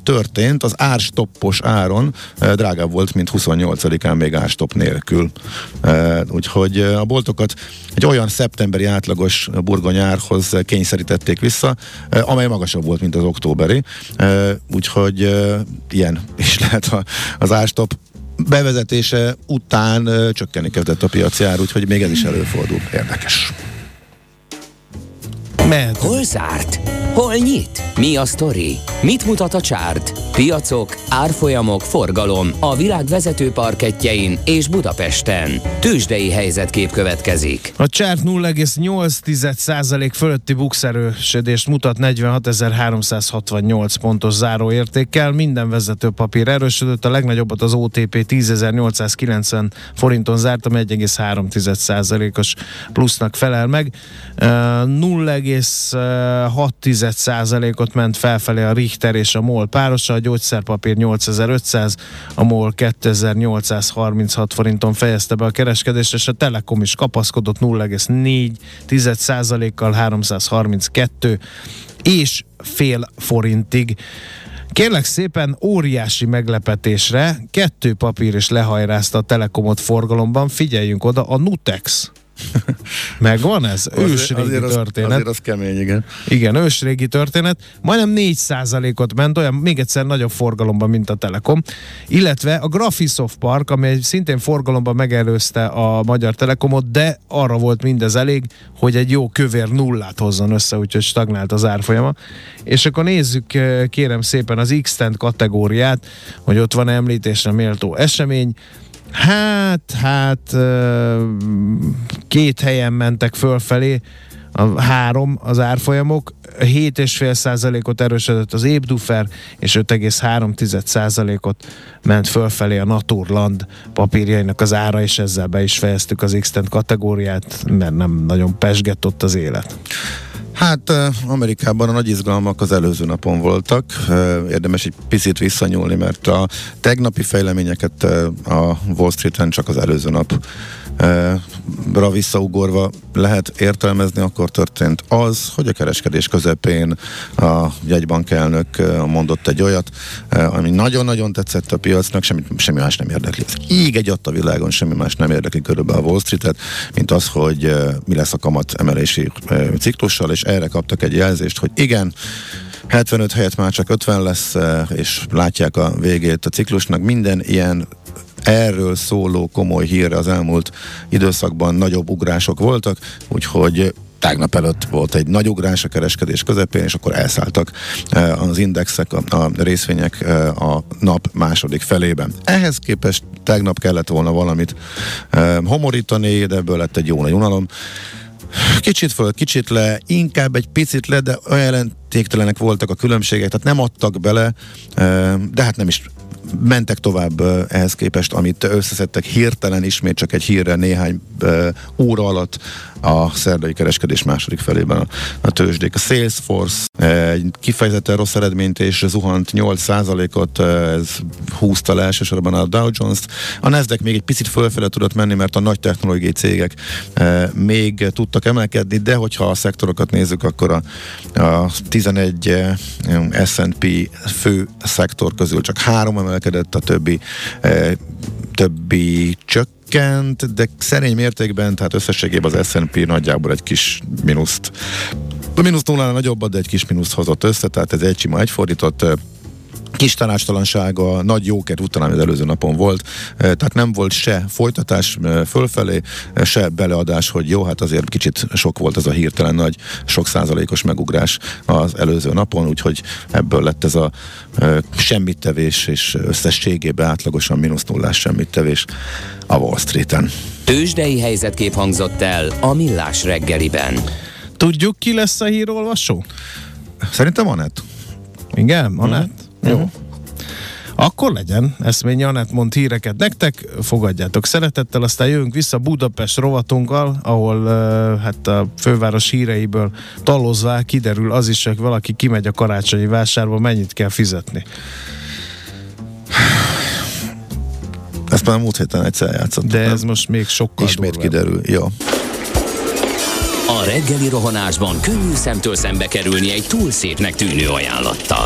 [SPEAKER 4] történt, az árstoppos áron drágább volt, mint 28-án még árstopp nélkül. Úgyhogy a boltokat egy olyan szeptemberi átlagos burgonyárhoz kényszerítették vissza, amely magasabb volt, mint az októberi. Úgyhogy ilyen is lehet az árstopp bevezetése után csökkenni kezdett a piaci ár, úgyhogy még ez is előfordul. Érdekes.
[SPEAKER 1] Mehet. Hol zárt? Hol nyit? Mi a sztori? Mit mutat a csárt? Piacok, árfolyamok, forgalom a világ vezető parketjein és Budapesten. Tősdei helyzetkép következik.
[SPEAKER 3] A csárt 0,8% fölötti bukszerősödést mutat 46.368 pontos záróértékkel. Minden vezető papír erősödött, a legnagyobbat az OTP 10.890 forinton zárt, ami 1,3%-os plusznak felel meg. 0, 0,6%-ot ment felfelé a Richter és a MOL párosa, a gyógyszerpapír 8500, a MOL 2836 forinton fejezte be a kereskedést, és a Telekom is kapaszkodott 0,4%-kal 332 és fél forintig. Kérlek szépen, óriási meglepetésre kettő papír is lehajrázta a Telekomot forgalomban. Figyeljünk oda, a Nutex. Megvan ez? Ősrégi
[SPEAKER 4] azért az,
[SPEAKER 3] történet.
[SPEAKER 4] azért az kemény, igen.
[SPEAKER 3] Igen, ősrégi történet. Majdnem 4%-ot ment, olyan még egyszer nagyobb forgalomban, mint a Telekom. Illetve a Graphisoft Park, ami szintén forgalomban megelőzte a Magyar Telekomot, de arra volt mindez elég, hogy egy jó kövér nullát hozzon össze, úgyhogy stagnált az árfolyama. És akkor nézzük eh, kérem szépen az x kategóriát, hogy ott van említésre méltó esemény. Hát, hát két helyen mentek fölfelé, a három az árfolyamok, 7,5 százalékot erősödött az Ébdufer, és 5,3 százalékot ment fölfelé a Naturland papírjainak az ára, és ezzel be is fejeztük az x kategóriát, mert nem nagyon pesgett ott az élet.
[SPEAKER 4] Hát Amerikában a nagy izgalmak az előző napon voltak. Érdemes egy picit visszanyúlni, mert a tegnapi fejleményeket a Wall Street-en csak az előző nap ra visszaugorva lehet értelmezni, akkor történt az, hogy a kereskedés közepén a jegybankelnök mondott egy olyat, ami nagyon-nagyon tetszett a piacnak, semmi, semmi más nem érdekli. Ez íg egy a világon, semmi más nem érdekli körülbelül a Wall Street-et, mint az, hogy mi lesz a kamat emelési ciklussal, és erre kaptak egy jelzést, hogy igen, 75 helyett már csak 50 lesz, és látják a végét a ciklusnak. Minden ilyen erről szóló komoly hírre az elmúlt időszakban nagyobb ugrások voltak, úgyhogy tágnap előtt volt egy nagy ugrás a kereskedés közepén, és akkor elszálltak az indexek, a, részvények a nap második felében. Ehhez képest tegnap kellett volna valamit homorítani, de ebből lett egy jó nagy unalom. Kicsit föl, kicsit le, inkább egy picit le, de olyan jelentéktelenek voltak a különbségek, tehát nem adtak bele, de hát nem is mentek tovább ehhez képest, amit összeszedtek hirtelen ismét csak egy hírre néhány óra alatt a szerdai kereskedés második felében a, a tőzsdék. A Salesforce egy kifejezetten rossz eredményt és zuhant 8%-ot, ez húzta le elsősorban a Dow Jones-t. A Nasdaq még egy picit fölfele tudott menni, mert a nagy technológiai cégek még tudtak emelkedni, de hogyha a szektorokat nézzük, akkor a, a 11 S&P fő szektor közül csak három emelkedett, a többi többi csak csökkent, de szerény mértékben, tehát összességében az S&P nagyjából egy kis mínuszt a mínusz nullánál nagyobbat, de egy kis mínuszt hozott össze, tehát ez egy sima egyfordított kis tanácstalansága, nagy jóker után, az előző napon volt, tehát nem volt se folytatás fölfelé, se beleadás, hogy jó, hát azért kicsit sok volt ez a hirtelen nagy, sok százalékos megugrás az előző napon, úgyhogy ebből lett ez a semmittevés, és összességében átlagosan mínusz nullás semmittevés a Wall Street-en.
[SPEAKER 1] Tőzsdei helyzetkép hangzott el a Millás reggeliben.
[SPEAKER 3] Tudjuk, ki lesz a hírolvasó?
[SPEAKER 4] Szerintem Anett.
[SPEAKER 3] Igen, Anett? Jó. Akkor legyen, Eszmény Anett mond híreket nektek, fogadjátok szeretettel, aztán jövünk vissza Budapest rovatunkkal, ahol hát a főváros híreiből talozvá kiderül az is, hogy valaki kimegy a karácsonyi vásárba, mennyit kell fizetni.
[SPEAKER 4] Ezt már múlt héten egyszer játszottuk.
[SPEAKER 3] De ez nem? most még sokkal
[SPEAKER 4] Ismét durvább. kiderül, jó.
[SPEAKER 1] A reggeli rohanásban könnyű szemtől szembe kerülni egy túl szépnek tűnő ajánlattal.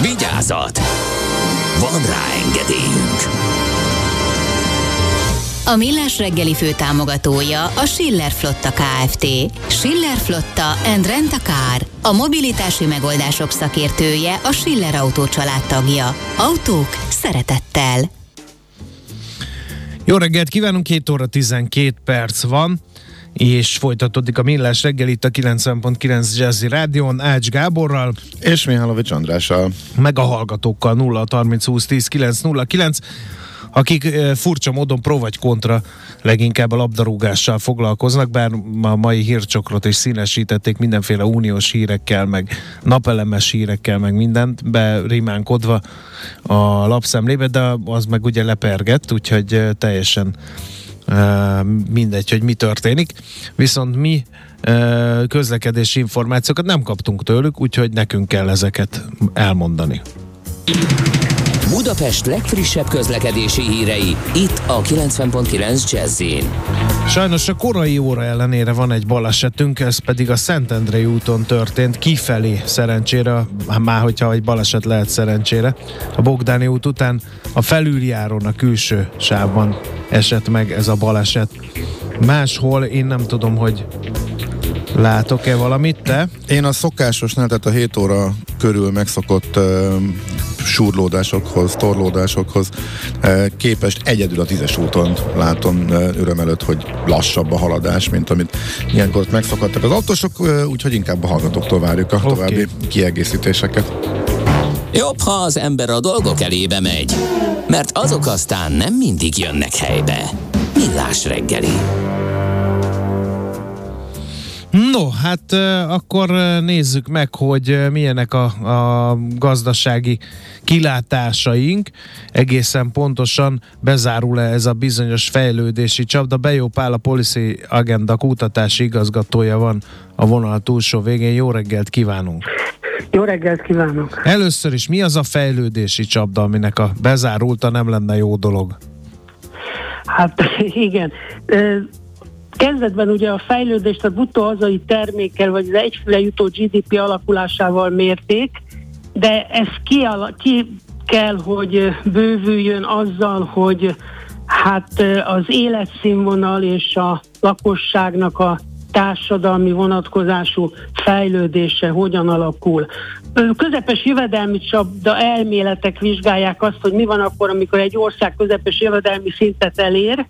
[SPEAKER 1] Vigyázat! Van rá engedélyünk!
[SPEAKER 5] A Millás reggeli fő támogatója a Schiller Flotta KFT. Schiller Flotta and Rent a Car. A mobilitási megoldások szakértője a Schiller Autó tagja. Autók szeretettel.
[SPEAKER 3] Jó reggelt kívánunk, 2 óra 12 perc van és folytatódik a Millás reggel itt a 90.9 Jazzy Rádion Ács Gáborral.
[SPEAKER 4] És Mihálovics Andrással.
[SPEAKER 3] Meg a hallgatókkal 0 30 20 10 909 akik furcsa módon pro vagy kontra leginkább a labdarúgással foglalkoznak, bár a mai hírcsokrot is színesítették mindenféle uniós hírekkel, meg napelemes hírekkel, meg mindent berimánkodva a lapszemlébe, de az meg ugye lepergett, úgyhogy teljesen mindegy, hogy mi történik. Viszont mi közlekedési információkat nem kaptunk tőlük, úgyhogy nekünk kell ezeket elmondani.
[SPEAKER 1] Budapest legfrissebb közlekedési hírei, itt a 90.9 jazz
[SPEAKER 3] Sajnos a korai óra ellenére van egy balesetünk, ez pedig a Szentendrei úton történt, kifelé szerencsére, már hogyha egy baleset lehet szerencsére. A Bogdáni út után a felüljáron, a külső sávban esett meg ez a baleset. Máshol én nem tudom, hogy Látok-e valamit te?
[SPEAKER 4] Én a szokásosnál, tehát a 7 óra körül megszokott uh, súrlódásokhoz, torlódásokhoz uh, képest egyedül a tízes úton látom uh, öröm előtt, hogy lassabb a haladás, mint amit ilyenkor megszokhattak az autósok, uh, úgyhogy inkább a hallgatóktól várjuk a okay. további kiegészítéseket.
[SPEAKER 1] Jobb, ha az ember a dolgok elébe megy, mert azok aztán nem mindig jönnek helybe. Millás reggeli.
[SPEAKER 3] No, hát akkor nézzük meg, hogy milyenek a, a gazdasági kilátásaink. Egészen pontosan bezárul-e ez a bizonyos fejlődési csapda. Bejó Pál a Policy Agenda kutatási igazgatója van a vonal túlsó végén. Jó reggelt kívánunk!
[SPEAKER 6] Jó reggelt kívánok!
[SPEAKER 3] Először is mi az a fejlődési csapda, aminek a bezárulta nem lenne jó dolog?
[SPEAKER 6] Hát igen. Kezdetben ugye a fejlődést a bruttó hazai termékkel, vagy az egyfőre jutó GDP alakulásával mérték, de ez ki, ki kell, hogy bővüljön azzal, hogy hát az életszínvonal és a lakosságnak a társadalmi vonatkozású fejlődése hogyan alakul. Közepes jövedelmi csapda elméletek vizsgálják azt, hogy mi van akkor, amikor egy ország közepes jövedelmi szintet elér,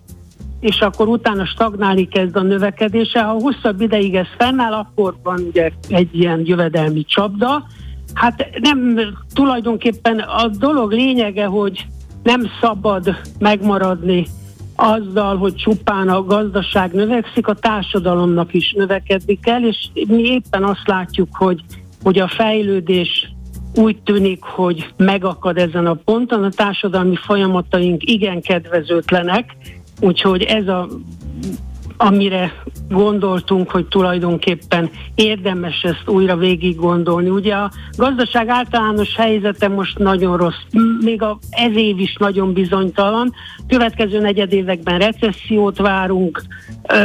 [SPEAKER 6] és akkor utána stagnálni kezd a növekedése. Ha hosszabb ideig ez fennáll, akkor van ugye egy ilyen jövedelmi csapda. Hát nem tulajdonképpen a dolog lényege, hogy nem szabad megmaradni azzal, hogy csupán a gazdaság növekszik, a társadalomnak is növekedni kell, és mi éppen azt látjuk, hogy, hogy a fejlődés úgy tűnik, hogy megakad ezen a ponton, a társadalmi folyamataink igen kedvezőtlenek, Úgyhogy ez a amire gondoltunk, hogy tulajdonképpen érdemes ezt újra végig gondolni. Ugye a gazdaság általános helyzete most nagyon rossz, még a, ez év is nagyon bizonytalan. Következő negyedévekben recessziót várunk.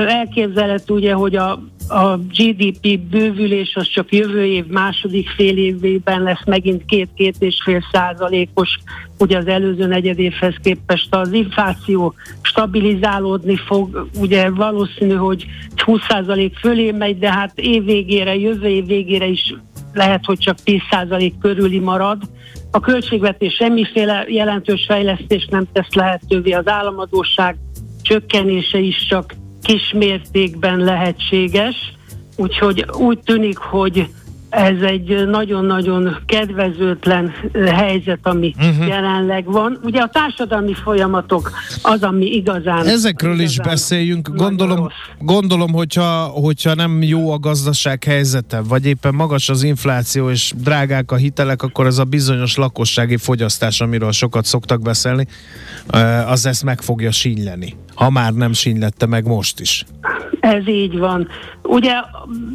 [SPEAKER 6] Elképzelhető ugye, hogy a a GDP bővülés az csak jövő év második fél évében lesz megint két-két és fél százalékos, ugye az előző negyed évhez képest az infláció stabilizálódni fog, ugye valószínű, hogy 20 százalék fölé megy, de hát év végére, jövő év végére is lehet, hogy csak 10 százalék körüli marad. A költségvetés semmiféle jelentős fejlesztést nem tesz lehetővé, az államadóság csökkenése is csak kismértékben lehetséges, úgyhogy úgy tűnik, hogy ez egy nagyon-nagyon kedvezőtlen helyzet, ami uh-huh. jelenleg van. Ugye a társadalmi folyamatok az, ami igazán...
[SPEAKER 3] Ezekről
[SPEAKER 6] igazán
[SPEAKER 3] is beszéljünk. Gondolom, gondolom hogyha, hogyha nem jó a gazdaság helyzete, vagy éppen magas az infláció és drágák a hitelek, akkor ez a bizonyos lakossági fogyasztás, amiről sokat szoktak beszélni, az ezt meg fogja sínyleni. Ha már nem sínylette meg most is.
[SPEAKER 6] Ez így van. Ugye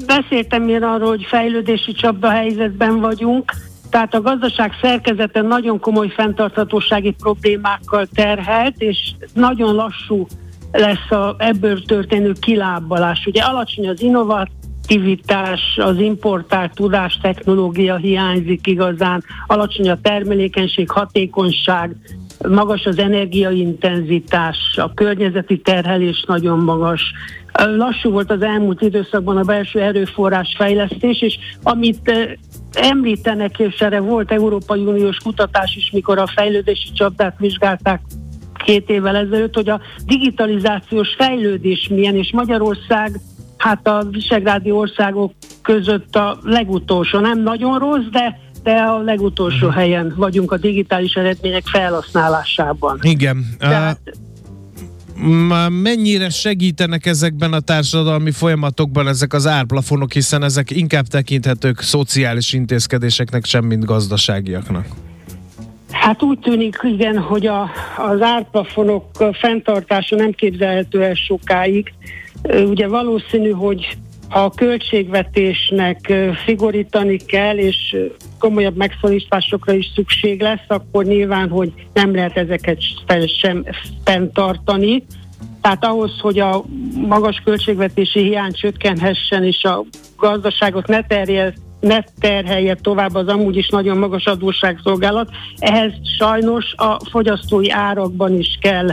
[SPEAKER 6] beszéltem én arról, hogy fejlődési csapda helyzetben vagyunk, tehát a gazdaság szerkezete nagyon komoly fenntarthatósági problémákkal terhelt, és nagyon lassú lesz a, ebből történő kilábalás. Ugye alacsony az innovativitás, az importált tudás, technológia hiányzik igazán, alacsony a termelékenység, hatékonyság, magas az energiaintenzitás, a környezeti terhelés nagyon magas. Lassú volt az elmúlt időszakban a belső erőforrás fejlesztés, és amit említenek, és erre volt Európai Uniós kutatás is, mikor a fejlődési csapdát vizsgálták két évvel ezelőtt, hogy a digitalizációs fejlődés milyen, és Magyarország hát a visegrádi országok között a legutolsó, nem nagyon rossz, de de a legutolsó helyen vagyunk a digitális eredmények felhasználásában.
[SPEAKER 3] Igen.
[SPEAKER 6] Tehát,
[SPEAKER 3] Már mennyire segítenek ezekben a társadalmi folyamatokban ezek az árplafonok, hiszen ezek inkább tekinthetők szociális intézkedéseknek, sem mint gazdaságiaknak.
[SPEAKER 6] Hát úgy tűnik, igen, hogy a, az árplafonok fenntartása nem képzelhető el sokáig. Ugye valószínű, hogy a költségvetésnek szigorítani kell, és komolyabb megszorításokra is szükség lesz, akkor nyilván, hogy nem lehet ezeket sem fenntartani. Tehát ahhoz, hogy a magas költségvetési hiány csökkenhessen, és a gazdaságot ne terjel, ne terhelje tovább az amúgy is nagyon magas adósságszolgálat, ehhez sajnos a fogyasztói árakban is kell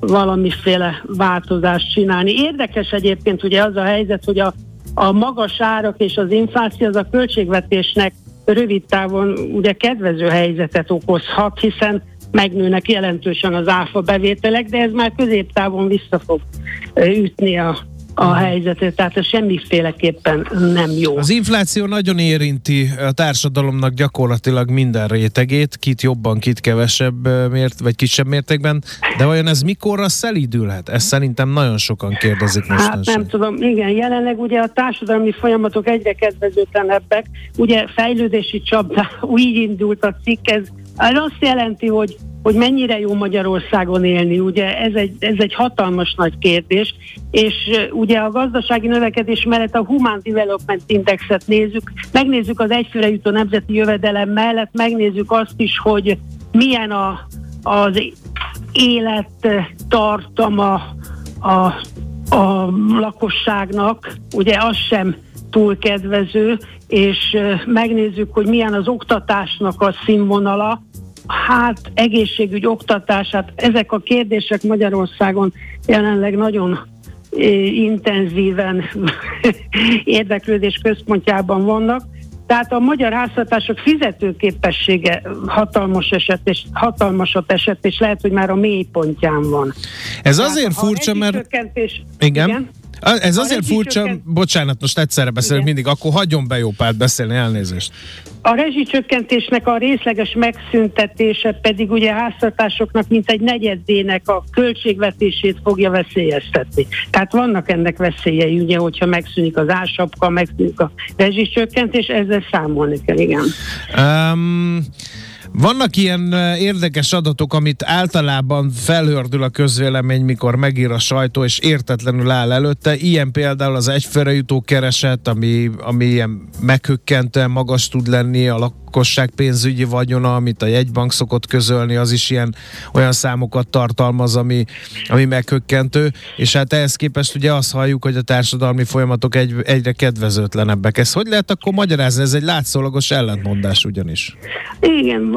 [SPEAKER 6] valamiféle változást csinálni. Érdekes egyébként ugye az a helyzet, hogy a, a magas árak és az infláció az a költségvetésnek rövid távon ugye kedvező helyzetet okozhat, hiszen megnőnek jelentősen az áfa bevételek, de ez már középtávon vissza fog ütni a, a helyzetet, tehát ez semmiféleképpen nem jó.
[SPEAKER 3] Az infláció nagyon érinti a társadalomnak gyakorlatilag minden rétegét, kit jobban, kit kevesebb mért, vagy kisebb mértékben, de vajon ez mikorra szelídülhet? Ezt szerintem nagyon sokan kérdezik
[SPEAKER 6] Hát
[SPEAKER 3] mostanság.
[SPEAKER 6] nem tudom, igen, jelenleg ugye a társadalmi folyamatok egyre kedvezőtlenebbek, ugye fejlődési csapda, úgy indult a cikk, ez ez azt jelenti, hogy hogy mennyire jó Magyarországon élni, ugye? Ez egy, ez egy hatalmas nagy kérdés, és ugye a gazdasági növekedés mellett a Human Development Indexet nézzük, megnézzük az egyfőre jutó nemzeti jövedelem mellett, megnézzük azt is, hogy milyen a, az élettartama a, a lakosságnak, ugye az sem túl kedvező, és megnézzük, hogy milyen az oktatásnak a színvonala, hát egészségügy, oktatás, hát ezek a kérdések Magyarországon jelenleg nagyon intenzíven érdeklődés központjában vannak. Tehát a magyar háztartások fizetőképessége hatalmas eset, és hatalmasat esett, és lehet, hogy már a mélypontján van.
[SPEAKER 3] Ez azért
[SPEAKER 6] Tehát, ha
[SPEAKER 3] furcsa, mert... Igen.
[SPEAKER 6] igen.
[SPEAKER 3] Ez
[SPEAKER 6] A
[SPEAKER 3] azért furcsa, bocsánat, most egyszerre beszélünk mindig, akkor hagyjon be jó párt beszélni, elnézést.
[SPEAKER 6] A rezsicsökkentésnek a részleges megszüntetése pedig ugye háztartásoknak mint egy negyedének a költségvetését fogja veszélyeztetni. Tehát vannak ennek veszélyei, ugye, hogyha megszűnik az ásapka, megszűnik a rezsicsökkentés, ezzel számolni kell, igen.
[SPEAKER 3] Um, vannak ilyen érdekes adatok, amit általában felhördül a közvélemény, mikor megír a sajtó, és értetlenül áll előtte. Ilyen például az egyfőre jutó kereset, ami, ami ilyen meghökkentően magas tud lenni, a lakosság pénzügyi vagyona, amit a jegybank szokott közölni, az is ilyen olyan számokat tartalmaz, ami, ami meghökkentő, és hát ehhez képest ugye azt halljuk, hogy a társadalmi folyamatok egy, egyre kedvezőtlenebbek. Ez hogy lehet akkor magyarázni? Ez egy látszólagos ellentmondás ugyanis.
[SPEAKER 6] Igen,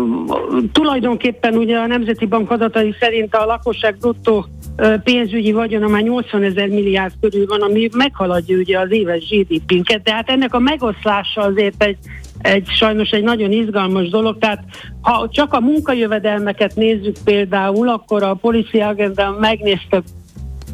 [SPEAKER 6] tulajdonképpen ugye a Nemzeti Bank adatai szerint a lakosság bruttó pénzügyi vagyona már 80 ezer milliárd körül van, ami meghaladja ugye az éves GDP-nket, de hát ennek a megoszlása azért egy, egy sajnos egy nagyon izgalmas dolog, tehát ha csak a munkajövedelmeket nézzük például, akkor a Policy Agenda megnézte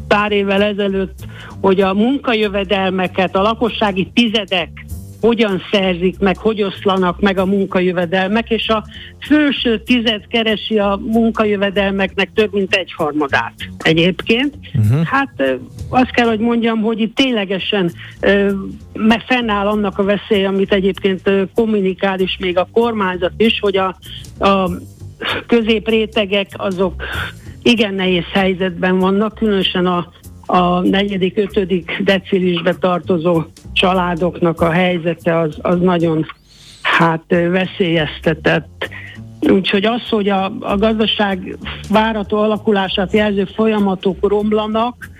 [SPEAKER 6] pár évvel ezelőtt, hogy a munkajövedelmeket, a lakossági tizedek hogyan szerzik meg, hogy oszlanak meg a munkajövedelmek, és a főső tized keresi a munkajövedelmeknek több mint egy harmadát egyébként. Uh-huh. Hát azt kell, hogy mondjam, hogy itt ténylegesen ö, me- fennáll annak a veszély, amit egyébként kommunikál is még a kormányzat is, hogy a, a középrétegek azok igen nehéz helyzetben vannak, különösen a, a negyedik, ötödik decilisbe tartozó családoknak a helyzete az, az nagyon hát veszélyeztetett. Úgyhogy az, hogy a, a gazdaság várató alakulását jelző folyamatok romlanak,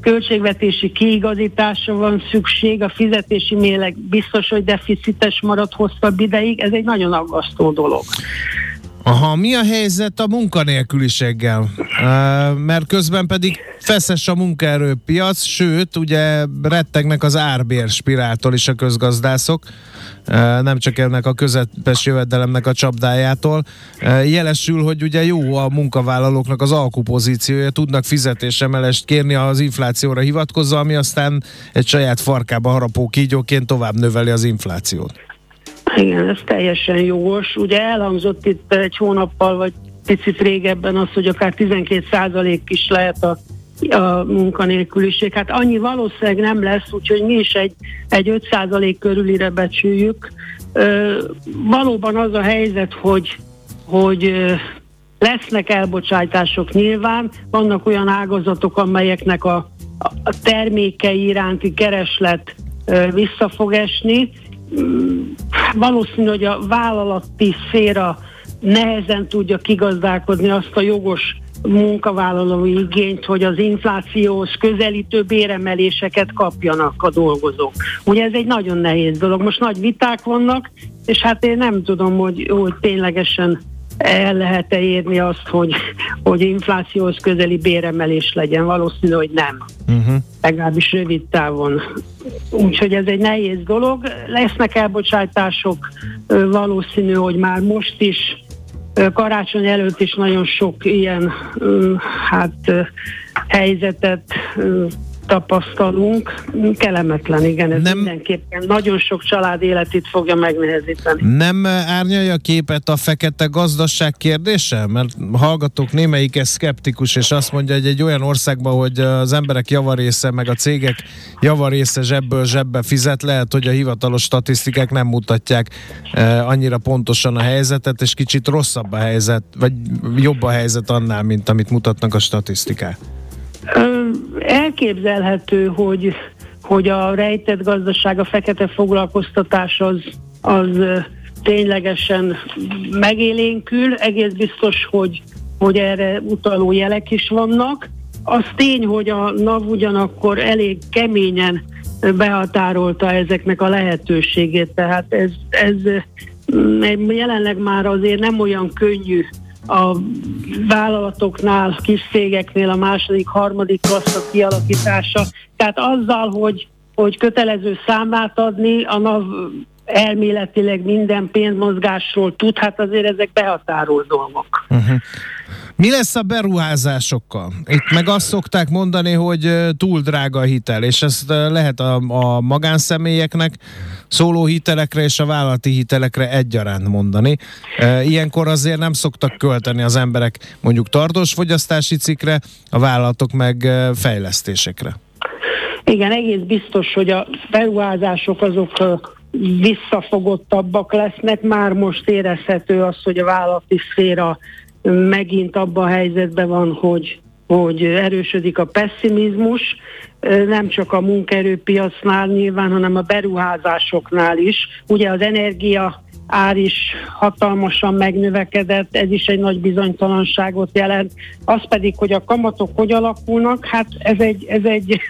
[SPEAKER 6] költségvetési kiigazításra van szükség, a fizetési mérleg biztos, hogy deficites marad hosszabb ideig, ez egy nagyon aggasztó dolog.
[SPEAKER 3] Aha, mi a helyzet a munkanélküliséggel? Mert közben pedig feszes a munkaerőpiac, sőt, ugye rettegnek az árbér spiráltól is a közgazdászok, uh, nem csak ennek a közepes jövedelemnek a csapdájától. Uh, jelesül, hogy ugye jó a munkavállalóknak az alkupozíciója, tudnak fizetésemelest kérni az inflációra hivatkozva, ami aztán egy saját farkába harapó kígyóként tovább növeli az inflációt.
[SPEAKER 6] Igen, ez teljesen jogos. Ugye elhangzott itt egy hónappal, vagy picit régebben az, hogy akár 12% is lehet a, a munkanélküliség. Hát annyi valószínűleg nem lesz, úgyhogy mi is egy, egy 5% körülire becsüljük. Ö, valóban az a helyzet, hogy, hogy lesznek elbocsátások nyilván, vannak olyan ágazatok, amelyeknek a, a termékei iránti kereslet vissza fog esni, valószínű, hogy a vállalati szféra nehezen tudja kigazdálkodni azt a jogos munkavállalói igényt, hogy az inflációhoz közelítő béremeléseket kapjanak a dolgozók. Ugye ez egy nagyon nehéz dolog. Most nagy viták vannak, és hát én nem tudom, hogy, hogy ténylegesen el lehet-e érni azt, hogy, hogy inflációhoz közeli béremelés legyen? Valószínű, hogy nem. Uh-huh. Legalábbis rövid távon. Úgyhogy ez egy nehéz dolog. Lesznek elbocsátások, valószínű, hogy már most is karácsony előtt is nagyon sok ilyen hát helyzetet tapasztalunk. Kellemetlen, igen, ez nem, mindenképpen nagyon sok család életét fogja megnehezíteni.
[SPEAKER 3] Nem árnyalja a képet a fekete gazdaság kérdése? Mert hallgatók némelyik szkeptikus, és azt mondja, hogy egy olyan országban, hogy az emberek javarésze, meg a cégek javarésze zsebből zsebbe fizet, lehet, hogy a hivatalos statisztikák nem mutatják eh, annyira pontosan a helyzetet, és kicsit rosszabb a helyzet, vagy jobb a helyzet annál, mint amit mutatnak a statisztikák.
[SPEAKER 6] Elképzelhető, hogy, hogy a rejtett gazdaság, a fekete foglalkoztatás az, az ténylegesen megélénkül. Egész biztos, hogy, hogy erre utaló jelek is vannak. Az tény, hogy a NAV ugyanakkor elég keményen behatárolta ezeknek a lehetőségét, tehát ez, ez mm, jelenleg már azért nem olyan könnyű a vállalatoknál, kis cégeknél a második, harmadik klasszak kialakítása. Tehát azzal, hogy, hogy kötelező számát adni, a NAV elméletileg minden pénzmozgásról tud, hát azért ezek behatárolt dolgok. Uh-huh.
[SPEAKER 3] Mi lesz a beruházásokkal? Itt meg azt szokták mondani, hogy túl drága a hitel, és ezt lehet a, a magánszemélyeknek szóló hitelekre és a vállalati hitelekre egyaránt mondani. Ilyenkor azért nem szoktak költeni az emberek mondjuk tartós fogyasztási cikre, a vállalatok meg fejlesztésekre.
[SPEAKER 6] Igen, egész biztos, hogy a beruházások azok visszafogottabbak lesznek. Már most érezhető az, hogy a vállalati szféra megint abban a helyzetben van, hogy, hogy erősödik a pessimizmus, nem csak a munkaerőpiacnál nyilván, hanem a beruházásoknál is. Ugye az energia ár is hatalmasan megnövekedett, ez is egy nagy bizonytalanságot jelent. Az pedig, hogy a kamatok hogy alakulnak, hát ez egy, ez egy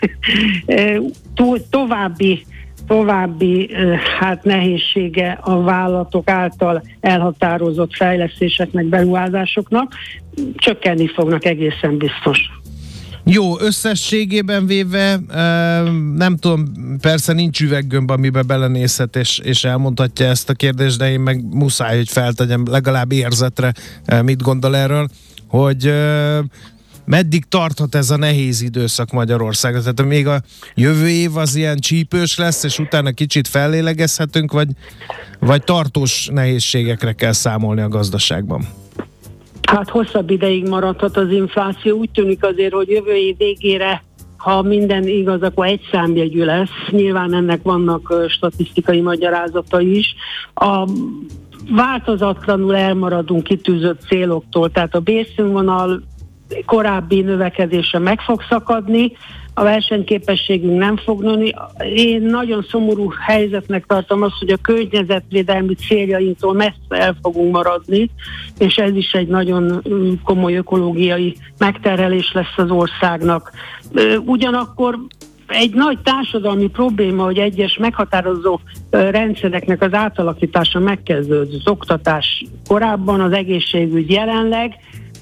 [SPEAKER 6] további további hát nehézsége a vállalatok által elhatározott fejlesztéseknek, beruházásoknak. Csökkenni fognak egészen biztos.
[SPEAKER 3] Jó, összességében véve, nem tudom, persze nincs üveggömb, amiben belenézhet és, és elmondhatja ezt a kérdést, de én meg muszáj, hogy feltegyem legalább érzetre, mit gondol erről, hogy meddig tarthat ez a nehéz időszak Magyarországon? Tehát még a jövő év az ilyen csípős lesz, és utána kicsit fellélegezhetünk, vagy, vagy tartós nehézségekre kell számolni a gazdaságban?
[SPEAKER 6] Hát hosszabb ideig maradhat az infláció. Úgy tűnik azért, hogy jövő év végére ha minden igaz, akkor egy számjegyű lesz. Nyilván ennek vannak statisztikai magyarázatai is. A változatlanul elmaradunk kitűzött céloktól, tehát a bérszínvonal korábbi növekedése meg fog szakadni, a versenyképességünk nem fog nőni. Én nagyon szomorú helyzetnek tartom azt, hogy a környezetvédelmi céljainktól messze el fogunk maradni, és ez is egy nagyon mm, komoly ökológiai megterhelés lesz az országnak. Ugyanakkor egy nagy társadalmi probléma, hogy egyes meghatározó rendszereknek az átalakítása megkezdődött. Az oktatás korábban, az egészségügy jelenleg,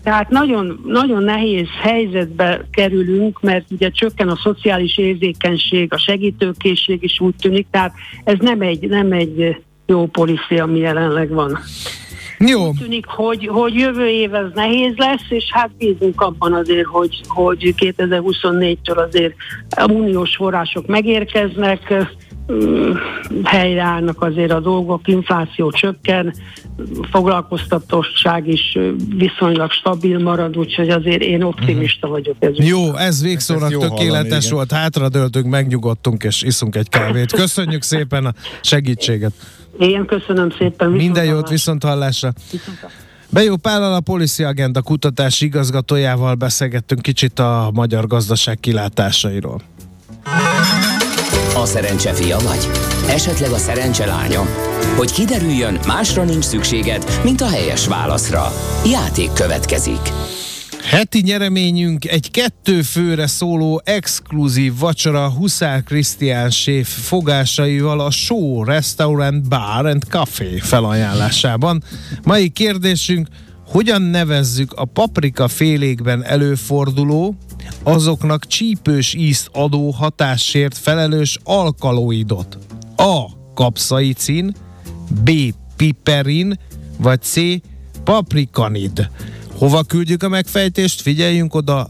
[SPEAKER 6] tehát nagyon, nagyon nehéz helyzetbe kerülünk, mert ugye csökken a szociális érzékenység, a segítőkészség is úgy tűnik, tehát ez nem egy, nem egy jó policy, ami jelenleg van.
[SPEAKER 3] Jó,
[SPEAKER 6] tűnik, hogy, hogy jövő év ez nehéz lesz, és hát bízunk abban azért, hogy, hogy 2024-től azért uniós források megérkeznek, helyreállnak azért a dolgok, infláció csökken, foglalkoztatottság is viszonylag stabil marad, úgyhogy azért én optimista vagyok. Ez
[SPEAKER 3] jó, ez végszónak
[SPEAKER 4] Ez
[SPEAKER 3] tökéletes
[SPEAKER 4] hallani,
[SPEAKER 3] volt. Hátradöltünk, megnyugodtunk, és iszunk egy kávét. Köszönjük szépen a segítséget.
[SPEAKER 6] Én köszönöm szépen.
[SPEAKER 3] Minden jót, viszont hallásra.
[SPEAKER 6] Viszonthallásra.
[SPEAKER 3] Bejó Pállal a Policy Agenda kutatási igazgatójával beszélgettünk kicsit a magyar gazdaság kilátásairól.
[SPEAKER 1] A szerencse fia vagy? Esetleg a szerencse lánya? Hogy kiderüljön, másra nincs szükséged, mint a helyes válaszra. Játék következik.
[SPEAKER 3] Heti nyereményünk egy kettő főre szóló exkluzív vacsora Huszár Krisztián séf fogásaival a Show Restaurant Bar and Café felajánlásában. Mai kérdésünk, hogyan nevezzük a paprika félékben előforduló, azoknak csípős ízt adó hatásért felelős alkaloidot? A. Kapszaicin, B. Piperin, vagy C. Paprikanid. Hova küldjük a megfejtést? Figyeljünk oda,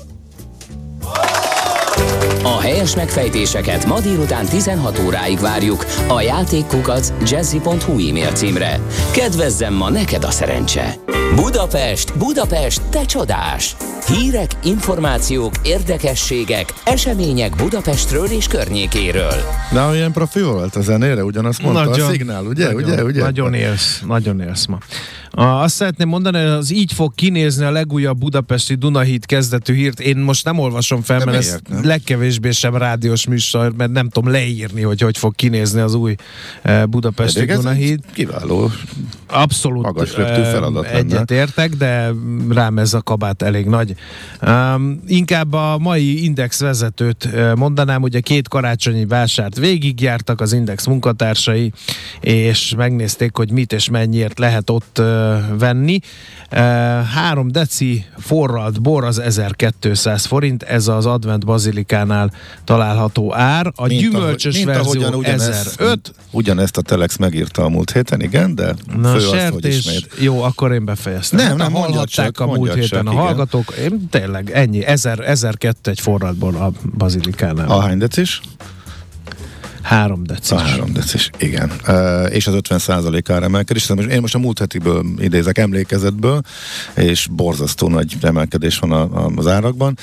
[SPEAKER 1] A helyes megfejtéseket ma délután 16 óráig várjuk a játékkukac jazzy.hu e-mail címre. Kedvezzem ma neked a szerencse! Budapest, Budapest, te csodás! Hírek, információk, érdekességek, események Budapestről és környékéről.
[SPEAKER 4] De olyan profi volt a zenére, ugyanazt mondta
[SPEAKER 3] Nagyon.
[SPEAKER 4] a szignál, ugye?
[SPEAKER 3] Nagyon,
[SPEAKER 4] ugye, ugye?
[SPEAKER 3] Nagyon élsz, nagyon élsz ma. A, azt szeretném mondani, hogy az így fog kinézni a legújabb budapesti Dunahíd kezdetű hírt. Én most nem olvasom fel,
[SPEAKER 4] De
[SPEAKER 3] mert
[SPEAKER 4] miért
[SPEAKER 3] ez
[SPEAKER 4] nem?
[SPEAKER 3] Legkevésbé sem rádiós műsor, mert nem tudom leírni, hogy hogy fog kinézni az új eh, budapesti Dunahíd.
[SPEAKER 4] kiváló.
[SPEAKER 3] Abszolút
[SPEAKER 4] Magas röptű
[SPEAKER 3] eh,
[SPEAKER 4] feladat lenne.
[SPEAKER 3] egyetértek, de rám ez a kabát elég nagy. Um, inkább a mai Index vezetőt eh, mondanám, ugye két karácsonyi vásárt végigjártak az Index munkatársai, és megnézték, hogy mit és mennyiért lehet ott eh, venni. Eh, Három deci forralt bor az 1200 forint, ez az Advent Bazilikánál található ár. A
[SPEAKER 4] Mint
[SPEAKER 3] gyümölcsös
[SPEAKER 4] ahogy-
[SPEAKER 3] verzió
[SPEAKER 4] ugyanezt,
[SPEAKER 3] 1005,
[SPEAKER 4] Ugyanezt a Telex megírta a múlt héten, igen, de
[SPEAKER 3] Na,
[SPEAKER 4] fő az, hogy
[SPEAKER 3] sertés,
[SPEAKER 4] ismét.
[SPEAKER 3] jó, akkor én befejeztem.
[SPEAKER 4] Nem, nem,
[SPEAKER 3] hallhatták
[SPEAKER 4] csak,
[SPEAKER 3] a múlt héten
[SPEAKER 4] csak,
[SPEAKER 3] a hallgatók, én tényleg ennyi, 1000, 1002 egy forradból a bazilikánál.
[SPEAKER 4] A hány decis?
[SPEAKER 3] Három decis.
[SPEAKER 4] A három decis, igen. Uh, és az 50 ára emelkedés. Én most a múlt hetiből idézek emlékezetből, és borzasztó nagy emelkedés van a, a, az árakban.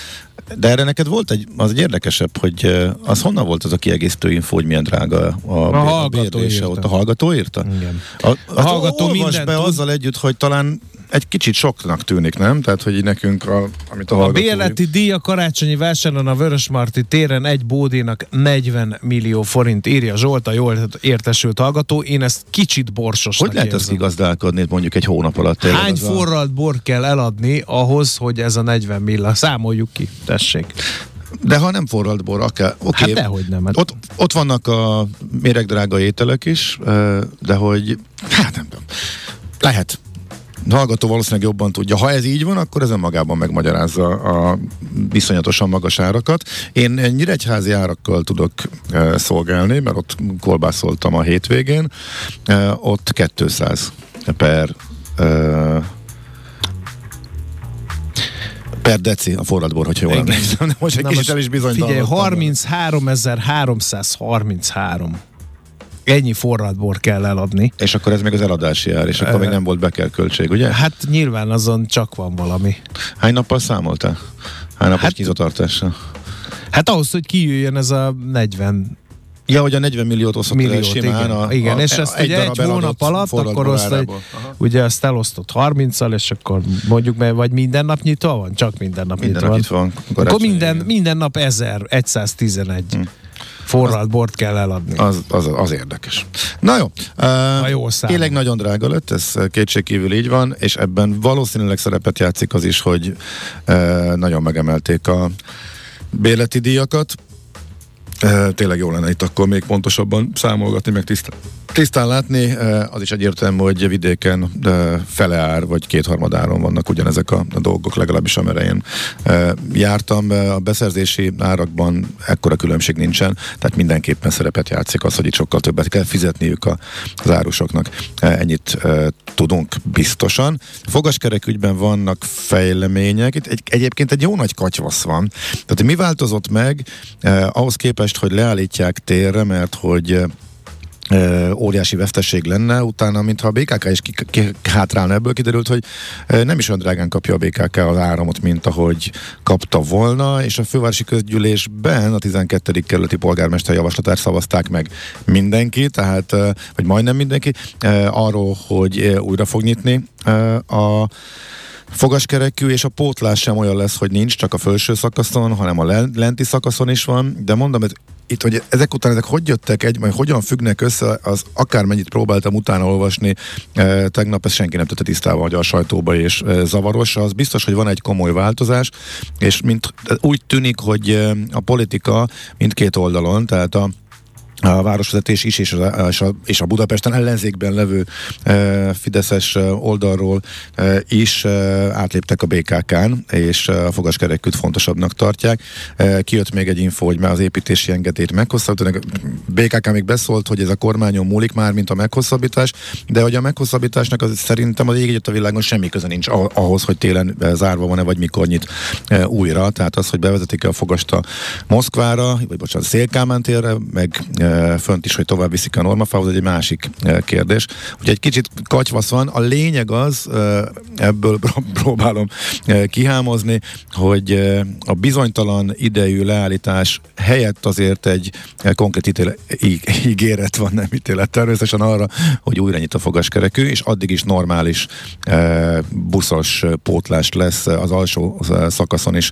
[SPEAKER 4] De erre neked volt egy, az egy érdekesebb, hogy az honnan volt az a kiegészítő info, hogy milyen drága a, a, bér-
[SPEAKER 3] hallgató írta.
[SPEAKER 4] ott? A hallgató írta?
[SPEAKER 3] Igen.
[SPEAKER 4] A, a
[SPEAKER 3] hallgató mindent
[SPEAKER 4] be
[SPEAKER 3] tud.
[SPEAKER 4] azzal együtt, hogy talán egy kicsit soknak tűnik, nem? Tehát, hogy nekünk, a, amit a
[SPEAKER 3] A
[SPEAKER 4] hallgató
[SPEAKER 3] bérleti díj a karácsonyi vásáron a Vörösmarty téren egy bódénak 40 millió forint írja Zsolt, a jól értesült hallgató. Én ezt kicsit borsosnak
[SPEAKER 4] Hogy lehet ezt
[SPEAKER 3] érzem.
[SPEAKER 4] kigazdálkodni mondjuk egy hónap alatt?
[SPEAKER 3] Hány
[SPEAKER 4] a-
[SPEAKER 3] forralt bor kell eladni ahhoz, hogy ez a 40 milla? Számoljuk ki, tessék.
[SPEAKER 4] De ha nem forralt bor, akár... Okay.
[SPEAKER 3] Hát dehogy nem, hát-
[SPEAKER 4] Ott, ott vannak a méregdrága ételek is, de hogy... Hát nem tudom. Lehet. Hallgató valószínűleg jobban tudja. Ha ez így van, akkor ez önmagában megmagyarázza a viszonyatosan magas árakat. Én nyíregyházi árakkal tudok e, szolgálni, mert ott kolbászoltam a hétvégén. E, ott 200 per e, per deci a forradbor, hogyha jól emlékszem. De most egy
[SPEAKER 3] Na
[SPEAKER 4] kicsit
[SPEAKER 3] most
[SPEAKER 4] el is bizonytalanodtam.
[SPEAKER 3] Figyelj, 33.333. Ennyi forradbor kell eladni.
[SPEAKER 4] És akkor ez még az eladási ár, és akkor még nem volt bekelköltség, ugye?
[SPEAKER 3] Hát nyilván azon csak van valami.
[SPEAKER 4] Hány nappal számoltál? Hány napos
[SPEAKER 3] Hát-
[SPEAKER 4] kizotartással?
[SPEAKER 3] Hát ahhoz, hogy kijöjjön ez a 40
[SPEAKER 4] Ja, hogy a 40 milliót osztott el
[SPEAKER 3] milliót,
[SPEAKER 4] simán
[SPEAKER 3] igen,
[SPEAKER 4] a,
[SPEAKER 3] igen.
[SPEAKER 4] a,
[SPEAKER 3] és ezt egy egy hónap alatt, akkor.
[SPEAKER 4] Aha.
[SPEAKER 3] ugye azt elosztott 30-al, és akkor mondjuk, mert vagy minden nap nyitva van? Csak minden nap
[SPEAKER 4] Minden
[SPEAKER 3] nyitva
[SPEAKER 4] nap
[SPEAKER 3] van.
[SPEAKER 4] itt van.
[SPEAKER 3] Akkor minden,
[SPEAKER 4] igen.
[SPEAKER 3] minden nap 1000, 111
[SPEAKER 4] Hm.
[SPEAKER 3] Forralt bort kell eladni.
[SPEAKER 4] Az, az, az érdekes. Na jó. Uh,
[SPEAKER 3] jó számol.
[SPEAKER 4] tényleg nagyon drága lett, ez kétségkívül így van, és ebben valószínűleg szerepet játszik az is, hogy uh, nagyon megemelték a bérleti díjakat. Tényleg jó lenne itt akkor még pontosabban számolgatni, meg tisztán, tisztán látni. Az is egyértelmű, hogy vidéken fele ár, vagy kétharmadáron vannak ugyanezek a, dolgok, legalábbis amire én jártam. A beszerzési árakban ekkora különbség nincsen, tehát mindenképpen szerepet játszik az, hogy itt sokkal többet kell fizetniük az árusoknak. Ennyit tudunk biztosan. Fogaskerek ügyben vannak fejlemények. Itt egy, egyébként egy jó nagy katyvasz van. Tehát mi változott meg eh, ahhoz képest, hogy leállítják térre, mert hogy óriási veszteség lenne, utána, mintha a BKK is hátrálna ebből, kiderült, hogy nem is olyan drágán kapja a BKK az áramot, mint ahogy kapta volna, és a fővárosi közgyűlésben a 12. kerületi polgármester javaslatát szavazták meg mindenki, tehát, vagy majdnem mindenki, arról, hogy újra fog nyitni a fogaskerekű, és a pótlás sem olyan lesz, hogy nincs csak a felső szakaszon, hanem a lenti szakaszon is van, de mondom, hogy itt, hogy ezek után ezek hogy jöttek egy, majd hogyan függnek össze, az akármennyit próbáltam utána olvasni, e, tegnap ezt senki nem tette tisztában, hogy a sajtóba és e, zavaros, az biztos, hogy van egy komoly változás, és mint úgy tűnik, hogy a politika mindkét oldalon, tehát a a városvezetés is, és a, és a, és a Budapesten ellenzékben levő e, Fideszes oldalról e, is e, átléptek a BKK-n, és a fogaskerekűt fontosabbnak tartják. E, kijött még egy info, hogy már az építési engedélyt meghosszabbították. BKK még beszólt, hogy ez a kormányon múlik már, mint a meghosszabbítás, de hogy a meghosszabbításnak az szerintem az ég a világon semmi köze nincs ahhoz, hogy télen zárva van-e, vagy mikor nyit e, újra. Tehát az, hogy bevezetik-e a fogast a Moszkvára, vagy bocsánat, Szélkámán térre, meg e, fönt is, hogy tovább viszik a normafához, egy másik kérdés. Ugye egy kicsit katyvasz van, a lényeg az, ebből próbálom kihámozni, hogy a bizonytalan idejű leállítás helyett azért egy konkrét ítéle, ígéret van, nem ítélet. Természetesen arra, hogy újra nyit a fogaskerekű, és addig is normális buszos pótlás lesz az alsó szakaszon is,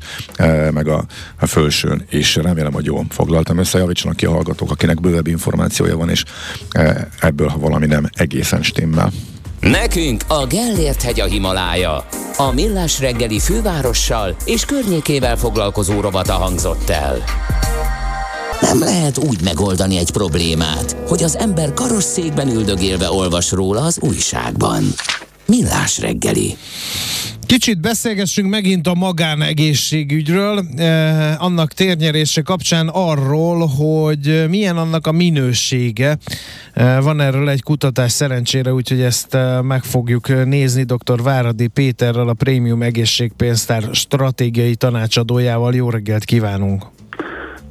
[SPEAKER 4] meg a, a felsőn, és remélem, hogy jól foglaltam össze, javítsanak ki a hallgatók, akinek bővebb információja van, és e, ebből, ha valami nem egészen stimmel.
[SPEAKER 1] Nekünk a Gellért hegy a Himalája. A Millás reggeli fővárossal és környékével foglalkozó rovata hangzott el. Nem lehet úgy megoldani egy problémát, hogy az ember karosszékben üldögélve olvas róla az újságban. Millás reggeli.
[SPEAKER 3] Kicsit beszélgessünk megint a magánegészségügyről, eh, annak térnyerése kapcsán arról, hogy milyen annak a minősége. Eh, van erről egy kutatás szerencsére, úgyhogy ezt eh, meg fogjuk nézni dr. Váradi Péterrel, a Prémium Egészségpénztár stratégiai tanácsadójával. Jó reggelt kívánunk!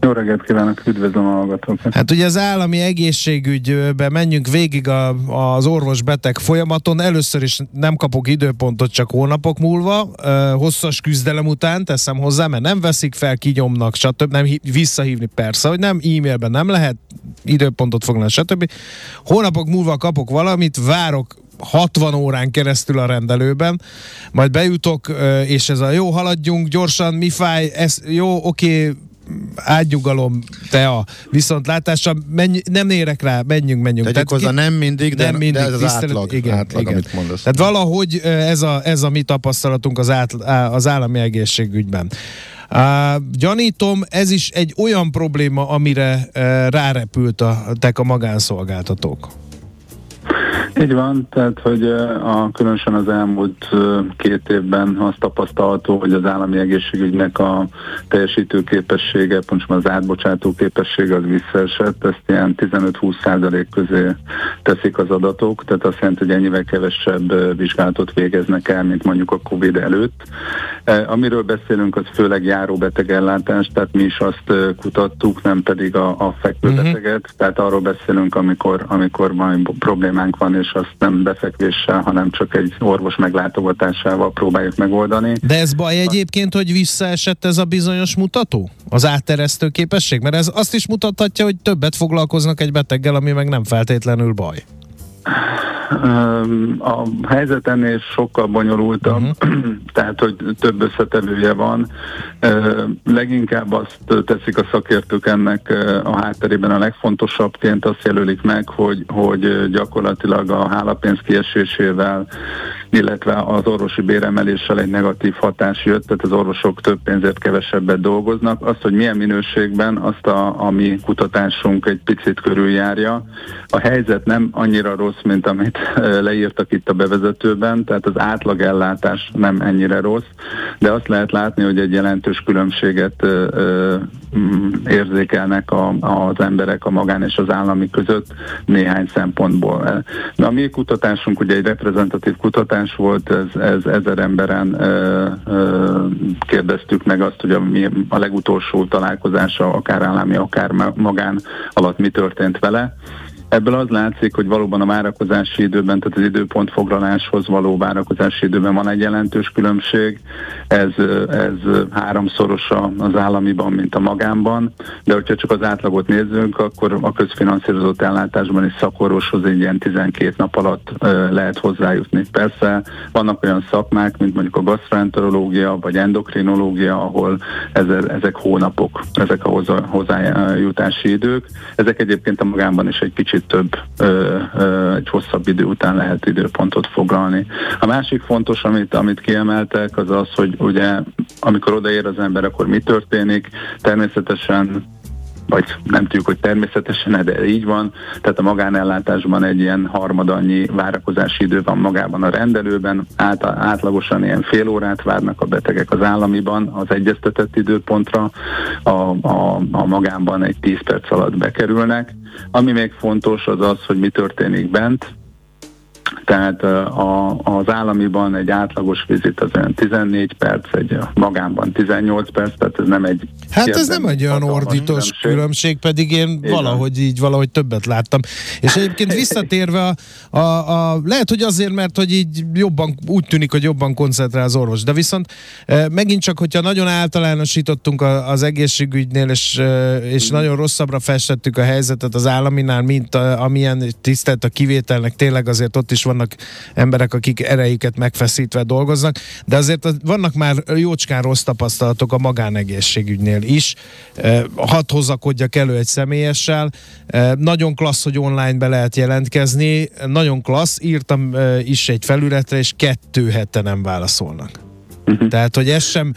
[SPEAKER 7] Jó reggelt kívánok, üdvözlöm a hallgatókat.
[SPEAKER 3] Hát ugye az állami egészségügyben menjünk végig a, az orvos-beteg folyamaton. Először is nem kapok időpontot csak hónapok múlva, hosszas küzdelem után teszem hozzá, mert nem veszik fel, kinyomnak, stb. Nem visszahívni persze, hogy nem, e-mailben nem lehet, időpontot fognak, stb. Hónapok múlva kapok valamit, várok 60 órán keresztül a rendelőben, majd bejutok, és ez a jó, haladjunk gyorsan, mi fáj, ez jó, oké, átnyugalom, te a viszontlátásra, menj, nem érek rá, menjünk, menjünk.
[SPEAKER 4] Tegyük hozzá, ki, nem mindig, de, nem mindig, de ez az átlag,
[SPEAKER 3] igen,
[SPEAKER 4] átlag
[SPEAKER 3] igen.
[SPEAKER 4] amit mondasz.
[SPEAKER 3] Tehát valahogy ez a, ez a mi tapasztalatunk az, át, az állami egészségügyben. Uh, gyanítom, ez is egy olyan probléma, amire uh, rárepültek a magánszolgáltatók.
[SPEAKER 7] Így van, tehát hogy a, különösen az elmúlt két évben azt tapasztalható, hogy az állami egészségügynek a teljesítő képessége, pontosan az átbocsátó képessége az visszaesett, ezt ilyen 15-20 százalék közé teszik az adatok, tehát azt jelenti, hogy ennyivel kevesebb vizsgálatot végeznek el, mint mondjuk a Covid előtt. Amiről beszélünk, az főleg járóbetegellátás, tehát mi is azt kutattuk, nem pedig a, a fekvőbeteget, uh-huh. tehát arról beszélünk, amikor, amikor majd problémánk van, és azt nem befekvéssel, hanem csak egy orvos meglátogatásával próbáljuk megoldani.
[SPEAKER 3] De ez baj egyébként, hogy visszaesett ez a bizonyos mutató? Az átteresztő képesség? Mert ez azt is mutathatja, hogy többet foglalkoznak egy beteggel, ami meg nem feltétlenül baj.
[SPEAKER 7] A helyzet ennél sokkal bonyolultabb, uh-huh. tehát hogy több összetevője van. Leginkább azt teszik a szakértők ennek a hátterében a legfontosabbként azt jelölik meg, hogy, hogy gyakorlatilag a hálapénz kiesésével illetve az orvosi béremeléssel egy negatív hatás jött, tehát az orvosok több pénzért kevesebbet dolgoznak. Azt, hogy milyen minőségben, azt a, a mi kutatásunk egy picit körüljárja. A helyzet nem annyira rossz, mint amit leírtak itt a bevezetőben, tehát az átlagellátás nem ennyire rossz, de azt lehet látni, hogy egy jelentős különbséget érzékelnek a, az emberek a magán és az állami között néhány szempontból. Na, a mi kutatásunk ugye egy reprezentatív kutatás volt, ez, ez ezer emberen ö, ö, kérdeztük meg azt, hogy a, a legutolsó találkozása, akár állami, akár magán alatt mi történt vele. Ebből az látszik, hogy valóban a várakozási időben, tehát az időpont foglaláshoz való várakozási időben van egy jelentős különbség. Ez, ez háromszoros az államiban, mint a magánban, de hogyha csak az átlagot nézzünk, akkor a közfinanszírozott ellátásban is szakorvoshoz egy ilyen 12 nap alatt lehet hozzájutni. Persze vannak olyan szakmák, mint mondjuk a gastroenterológia vagy endokrinológia, ahol ezek hónapok, ezek a hozzájutási idők. Ezek egyébként a magánban is egy kicsit több, ö, ö, egy hosszabb idő után lehet időpontot foglalni. A másik fontos, amit, amit kiemeltek, az az, hogy ugye amikor odaér az ember, akkor mi történik. Természetesen vagy nem tudjuk, hogy természetesen, de így van. Tehát a magánellátásban egy ilyen harmadannyi várakozási idő van magában a rendelőben, át, átlagosan ilyen fél órát várnak a betegek az államiban az egyeztetett időpontra, a, a, a magánban egy 10 perc alatt bekerülnek. Ami még fontos az az, hogy mi történik bent, tehát a, az államiban egy átlagos vizit az olyan 14 perc, egy magánban 18 perc, tehát ez nem egy...
[SPEAKER 3] Hát ez nem egy olyan ordítós különbség, különbség pedig én Igen. valahogy így, valahogy többet láttam. És egyébként visszatérve a, a, a, lehet, hogy azért, mert hogy így jobban, úgy tűnik, hogy jobban koncentrál az orvos, de viszont megint csak, hogyha nagyon általánosítottunk az egészségügynél, és, és mm. nagyon rosszabbra festettük a helyzetet az államinál, mint a, amilyen tisztelt a kivételnek, tényleg azért ott is is vannak emberek, akik erejüket megfeszítve dolgoznak, de azért vannak már jócskán rossz tapasztalatok a magánegészségügynél is. Hadd hozakodjak elő egy személyessel. Nagyon klassz, hogy online be lehet jelentkezni. Nagyon klassz, írtam is egy felületre, és kettő hete nem válaszolnak. Uh-huh. Tehát, hogy ez sem,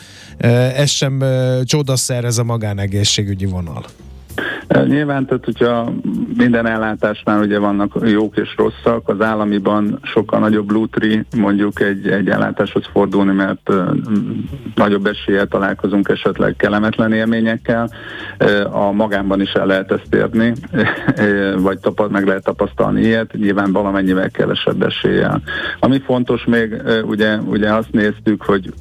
[SPEAKER 3] ez sem csodaszer ez a magánegészségügyi vonal.
[SPEAKER 7] Nyilván, tehát hogyha minden ellátásnál ugye vannak jók és rosszak, az államiban sokkal nagyobb lútri mondjuk egy, egy ellátáshoz fordulni, mert uh, nagyobb eséllyel találkozunk esetleg kellemetlen élményekkel. Uh, a magánban is el lehet ezt érni, vagy tapad, meg lehet tapasztalni ilyet, nyilván valamennyivel kevesebb eséllyel. Ami fontos még, ugye, ugye azt néztük, hogy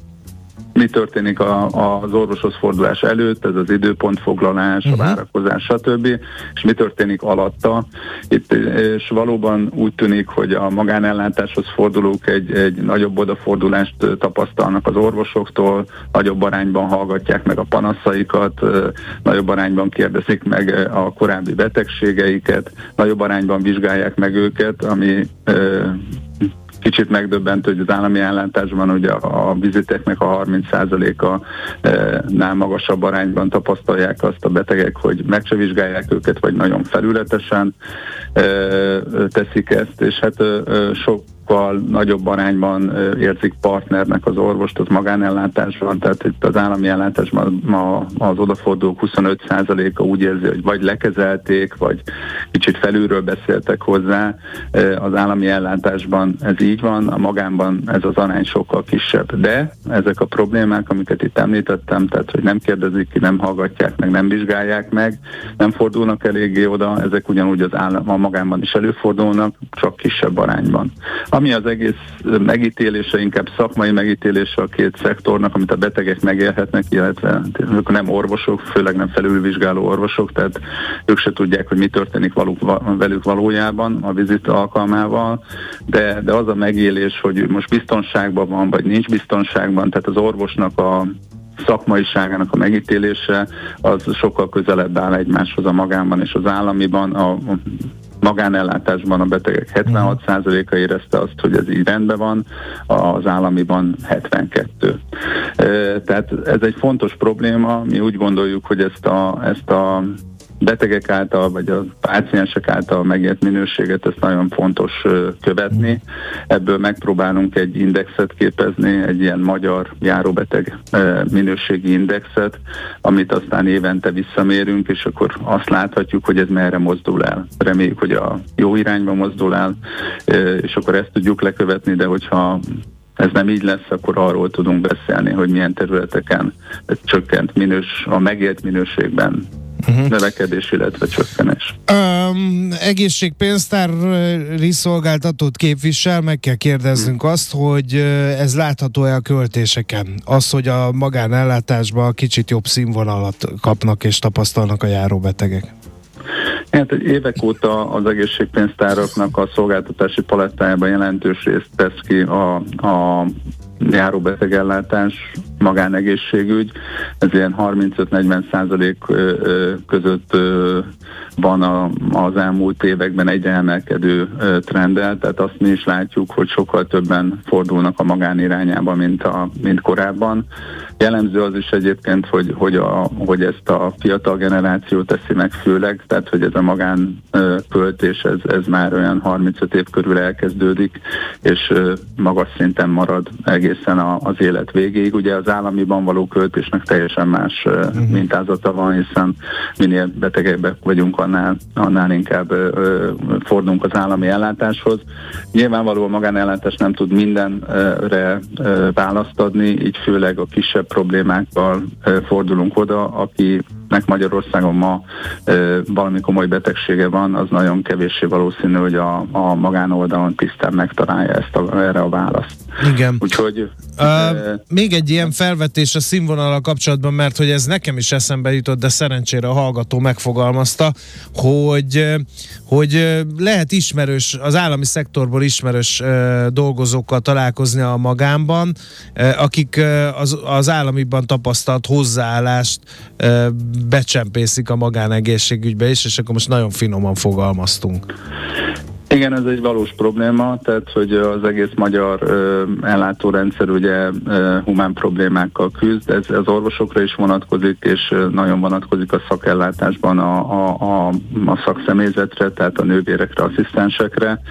[SPEAKER 7] mi történik a, az orvoshoz fordulás előtt, ez az időpontfoglalás, uh-huh. a mhm. várakozás, stb. És mi történik alatta. Itt, és valóban úgy tűnik, hogy a magánellátáshoz fordulók egy, egy nagyobb odafordulást tapasztalnak az orvosoktól, nagyobb arányban hallgatják meg a panaszaikat, nagyobb arányban kérdezik meg a korábbi betegségeiket, nagyobb arányban vizsgálják meg őket, ami Kicsit megdöbbentő, hogy az állami ellátásban ugye a viziteknek a 30%-a e, nál magasabb arányban tapasztalják azt a betegek, hogy meg se vizsgálják őket, vagy nagyon felületesen e, teszik ezt, és hát e, sok sokkal nagyobb arányban érzik partnernek az orvost az magánellátásban, tehát itt az állami ellátásban az odafordulók 25%-a úgy érzi, hogy vagy lekezelték, vagy kicsit felülről beszéltek hozzá. Az állami ellátásban ez így van, a magánban ez az arány sokkal kisebb. De ezek a problémák, amiket itt említettem, tehát hogy nem kérdezik ki, nem hallgatják meg, nem vizsgálják meg, nem fordulnak eléggé oda, ezek ugyanúgy az állam, a magánban is előfordulnak, csak kisebb arányban. Ami az egész megítélése, inkább szakmai megítélése a két szektornak, amit a betegek megélhetnek, illetve ők nem orvosok, főleg nem felülvizsgáló orvosok, tehát ők se tudják, hogy mi történik valuk, velük valójában a vizit alkalmával, de, de az a megélés, hogy most biztonságban van, vagy nincs biztonságban, tehát az orvosnak a szakmaiságának a megítélése az sokkal közelebb áll egymáshoz a magánban és az államiban. A magánellátásban a betegek 76%-a érezte azt, hogy ez így rendben van, az államiban 72. Tehát ez egy fontos probléma, mi úgy gondoljuk, hogy ezt a, ezt a betegek által, vagy a páciensek által megért minőséget, ezt nagyon fontos követni. Ebből megpróbálunk egy indexet képezni, egy ilyen magyar járóbeteg minőségi indexet, amit aztán évente visszamérünk, és akkor azt láthatjuk, hogy ez merre mozdul el. Reméljük, hogy a jó irányba mozdul el, és akkor ezt tudjuk lekövetni, de hogyha ez nem így lesz, akkor arról tudunk beszélni, hogy milyen területeken csökkent minős, a megélt minőségben uh-huh. növekedés, illetve csökkenés.
[SPEAKER 3] Um, egészségpénztári szolgáltatót képvisel, meg kell kérdeznünk hmm. azt, hogy ez látható-e a költéseken? Az, hogy a magánellátásban kicsit jobb színvonalat kapnak és tapasztalnak a járóbetegek?
[SPEAKER 7] Hát évek óta az egészségpénztáraknak a szolgáltatási palettájában jelentős részt tesz ki a, a járóbetegellátás, magánegészségügy, ez ilyen 35-40 százalék között van az elmúlt években egy emelkedő trenddel, tehát azt mi is látjuk, hogy sokkal többen fordulnak a magánirányába, mint, a, mint korábban. Jellemző az is egyébként, hogy, hogy, a, hogy ezt a fiatal generáció teszi meg főleg, tehát hogy ez a magán költés, ez, ez már olyan 35 év körül elkezdődik, és magas szinten marad egészen az élet végéig. Ugye az államiban való költésnek teljesen más uh-huh. mintázata van, hiszen minél betegebbek vagyunk, annál, annál inkább ö, fordulunk az állami ellátáshoz. Nyilvánvalóan a magánellátás nem tud mindenre választ adni, így főleg a kisebb problémákkal fordulunk oda, aki nek Magyarországon ma ö, valami komoly betegsége van, az nagyon kevéssé valószínű, hogy a, a magánoldalon tisztán megtalálja ezt a, erre a választ.
[SPEAKER 3] Igen.
[SPEAKER 7] Úgyhogy...
[SPEAKER 3] Uh, e, még egy ilyen felvetés a színvonalal kapcsolatban, mert hogy ez nekem is eszembe jutott, de szerencsére a hallgató megfogalmazta, hogy, hogy lehet ismerős, az állami szektorból ismerős dolgozókkal találkozni a magánban, akik az, az államiban tapasztalt hozzáállást becsempészik a magánegészségügybe is, és akkor most nagyon finoman fogalmaztunk.
[SPEAKER 7] Igen, ez egy valós probléma, tehát hogy az egész magyar ö, ellátórendszer ugye ö, humán problémákkal küzd, ez az orvosokra is vonatkozik, és nagyon vonatkozik a szakellátásban a, a, a, a szakszemélyzetre, tehát a nővérekre, asszisztensekre,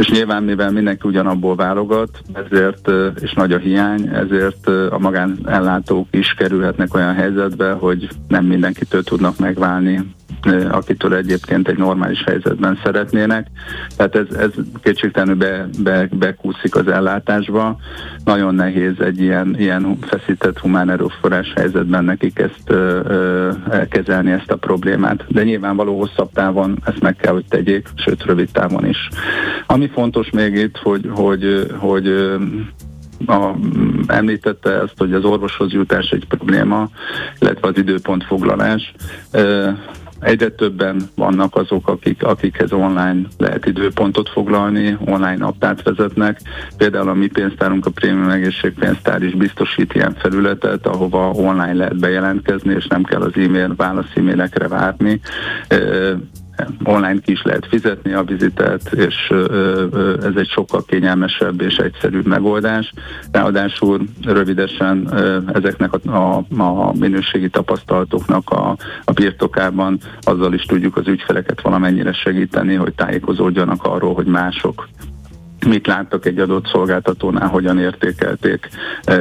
[SPEAKER 7] és nyilván mivel mindenki ugyanabból válogat, ezért, és nagy a hiány, ezért a magánellátók is kerülhetnek olyan helyzetbe, hogy nem mindenkitől tudnak megválni akitől egyébként egy normális helyzetben szeretnének. Tehát ez, ez kétségtelenül be, be, bekúszik az ellátásba. Nagyon nehéz egy ilyen, ilyen feszített humán erőforrás helyzetben nekik ezt ö, ö, kezelni ezt a problémát. De nyilvánvaló hosszabb távon ezt meg kell, hogy tegyék, sőt rövid távon is. Ami fontos még itt, hogy, hogy, hogy a, említette ezt, hogy az orvoshoz jutás egy probléma, illetve az időpontfoglalás. Egyre többen vannak azok, akik, akikhez online lehet időpontot foglalni, online naptárt vezetnek. Például a mi pénztárunk, a Prémium Egészségpénztár is biztosít ilyen felületet, ahova online lehet bejelentkezni, és nem kell az e-mail, válasz e-mailekre várni online ki is lehet fizetni a vizitet, és ez egy sokkal kényelmesebb és egyszerűbb megoldás. Ráadásul rövidesen ezeknek a, a, a minőségi tapasztalatoknak a, a birtokában azzal is tudjuk az ügyfeleket valamennyire segíteni, hogy tájékozódjanak arról, hogy mások mit láttak egy adott szolgáltatónál, hogyan értékelték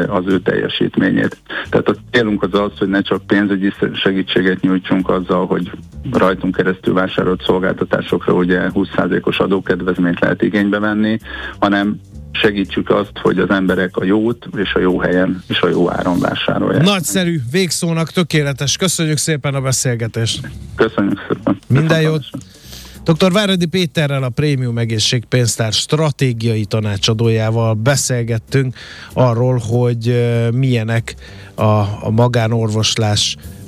[SPEAKER 7] az ő teljesítményét. Tehát a célunk az az, hogy ne csak pénzügyi segítséget nyújtsunk azzal, hogy rajtunk keresztül vásárolt szolgáltatásokra ugye 20%-os adókedvezményt lehet igénybe venni, hanem segítsük azt, hogy az emberek a jót és a jó helyen és a jó áron vásárolják.
[SPEAKER 3] Nagyszerű, végszónak tökéletes. Köszönjük szépen a beszélgetést.
[SPEAKER 7] Köszönjük szépen.
[SPEAKER 3] Minden jót. Dr. Váradi Péterrel, a Prémium Egészségpénztár stratégiai tanácsadójával beszélgettünk arról, hogy milyenek a, a magánorvoslás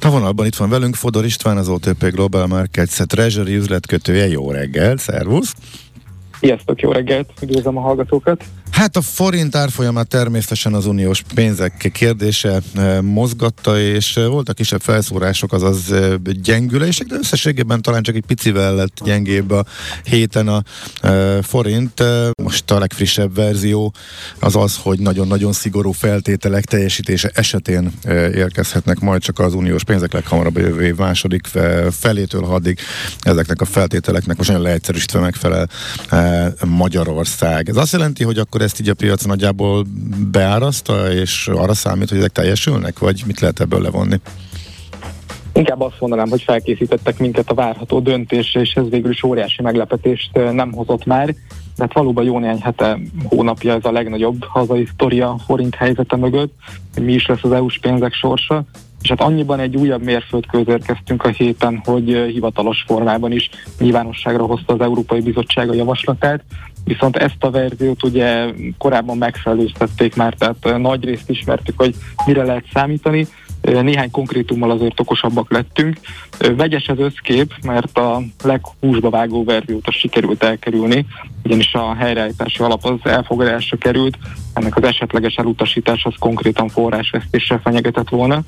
[SPEAKER 4] A vonalban itt van velünk Fodor István, az OTP Global Markets Treasury üzletkötője. Jó reggel, szervusz!
[SPEAKER 8] Sziasztok, jó reggelt, üdvözlöm a hallgatókat!
[SPEAKER 4] Hát a forint árfolyamát természetesen az uniós pénzek kérdése e, mozgatta, és e, voltak kisebb felszórások, azaz e, gyengülések, de összességében talán csak egy picivel lett gyengébb a héten a forint. Most a legfrissebb verzió az az, hogy nagyon-nagyon szigorú feltételek teljesítése esetén érkezhetnek majd csak az uniós pénzek leghamarabb jövő év második felétől, addig ezeknek a feltételeknek most nagyon leegyszerűsítve megfelel Magyarország. Ez azt jelenti, hogy akkor ezt így a piac nagyjából beáraszta, és arra számít, hogy ezek teljesülnek, vagy mit lehet ebből levonni?
[SPEAKER 8] Inkább azt mondanám, hogy felkészítettek minket a várható döntésre, és ez végül is óriási meglepetést nem hozott már. De hát valóban jó néhány hete, hónapja ez a legnagyobb hazai sztoria forint helyzete mögött, hogy mi is lesz az EU-s pénzek sorsa. És hát annyiban egy újabb mérföldkőz érkeztünk a héten, hogy hivatalos formában is nyilvánosságra hozta az Európai Bizottság a javaslatát, viszont ezt a verziót ugye korábban megfelelőztették már, tehát nagy részt ismertük, hogy mire lehet számítani, néhány konkrétummal azért okosabbak lettünk. Vegyes az összkép, mert a leghúsba vágó verziót azt sikerült elkerülni, ugyanis a helyreállítási alap az elfogadásra került, ennek az esetleges elutasítás az konkrétan forrásvesztéssel fenyegetett volna.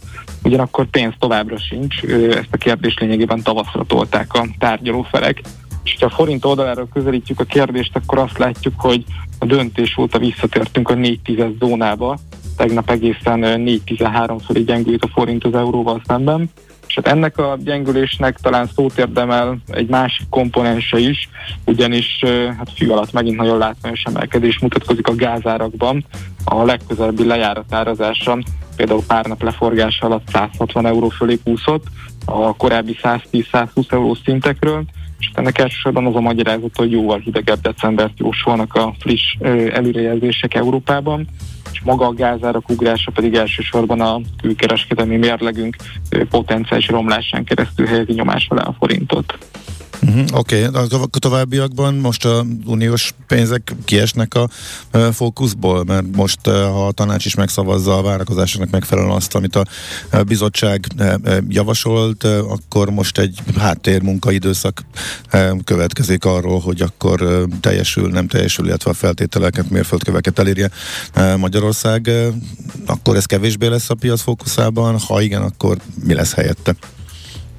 [SPEAKER 8] Ugyanakkor pénz továbbra sincs, ezt a kérdést lényegében tavaszra tolták a tárgyalófelek. És ha a forint oldaláról közelítjük a kérdést, akkor azt látjuk, hogy a döntés óta visszatértünk a 4 tízes zónába, tegnap egészen 4-13 fölé gyengült a forint az euróval szemben, és hát ennek a gyengülésnek talán szót érdemel egy másik komponense is, ugyanis hát fű alatt megint nagyon látványos emelkedés mutatkozik a gázárakban. A legközelebbi lejáratárazása például pár nap leforgása alatt 160 euró fölé kúszott, a korábbi 110-120 euró szintekről, és ennek elsősorban az a magyarázat, hogy jóval hidegebb decembert jósolnak a friss előrejelzések Európában, és maga a gázárak ugrása pedig elsősorban a külkereskedelmi mérlegünk potenciális romlásán keresztül helyezi nyomás alá a forintot.
[SPEAKER 4] Uh-huh, Oké, okay. a továbbiakban most a uniós pénzek kiesnek a uh, fókuszból, mert most uh, ha a tanács is megszavazza a várakozásoknak megfelelően azt, amit a uh, bizottság uh, javasolt, uh, akkor most egy háttérmunkaidőszak uh, következik arról, hogy akkor uh, teljesül, nem teljesül, illetve a feltételeket, mérföldköveket elérje uh, Magyarország. Uh, akkor ez kevésbé lesz a piac fókuszában, ha igen, akkor mi lesz helyette?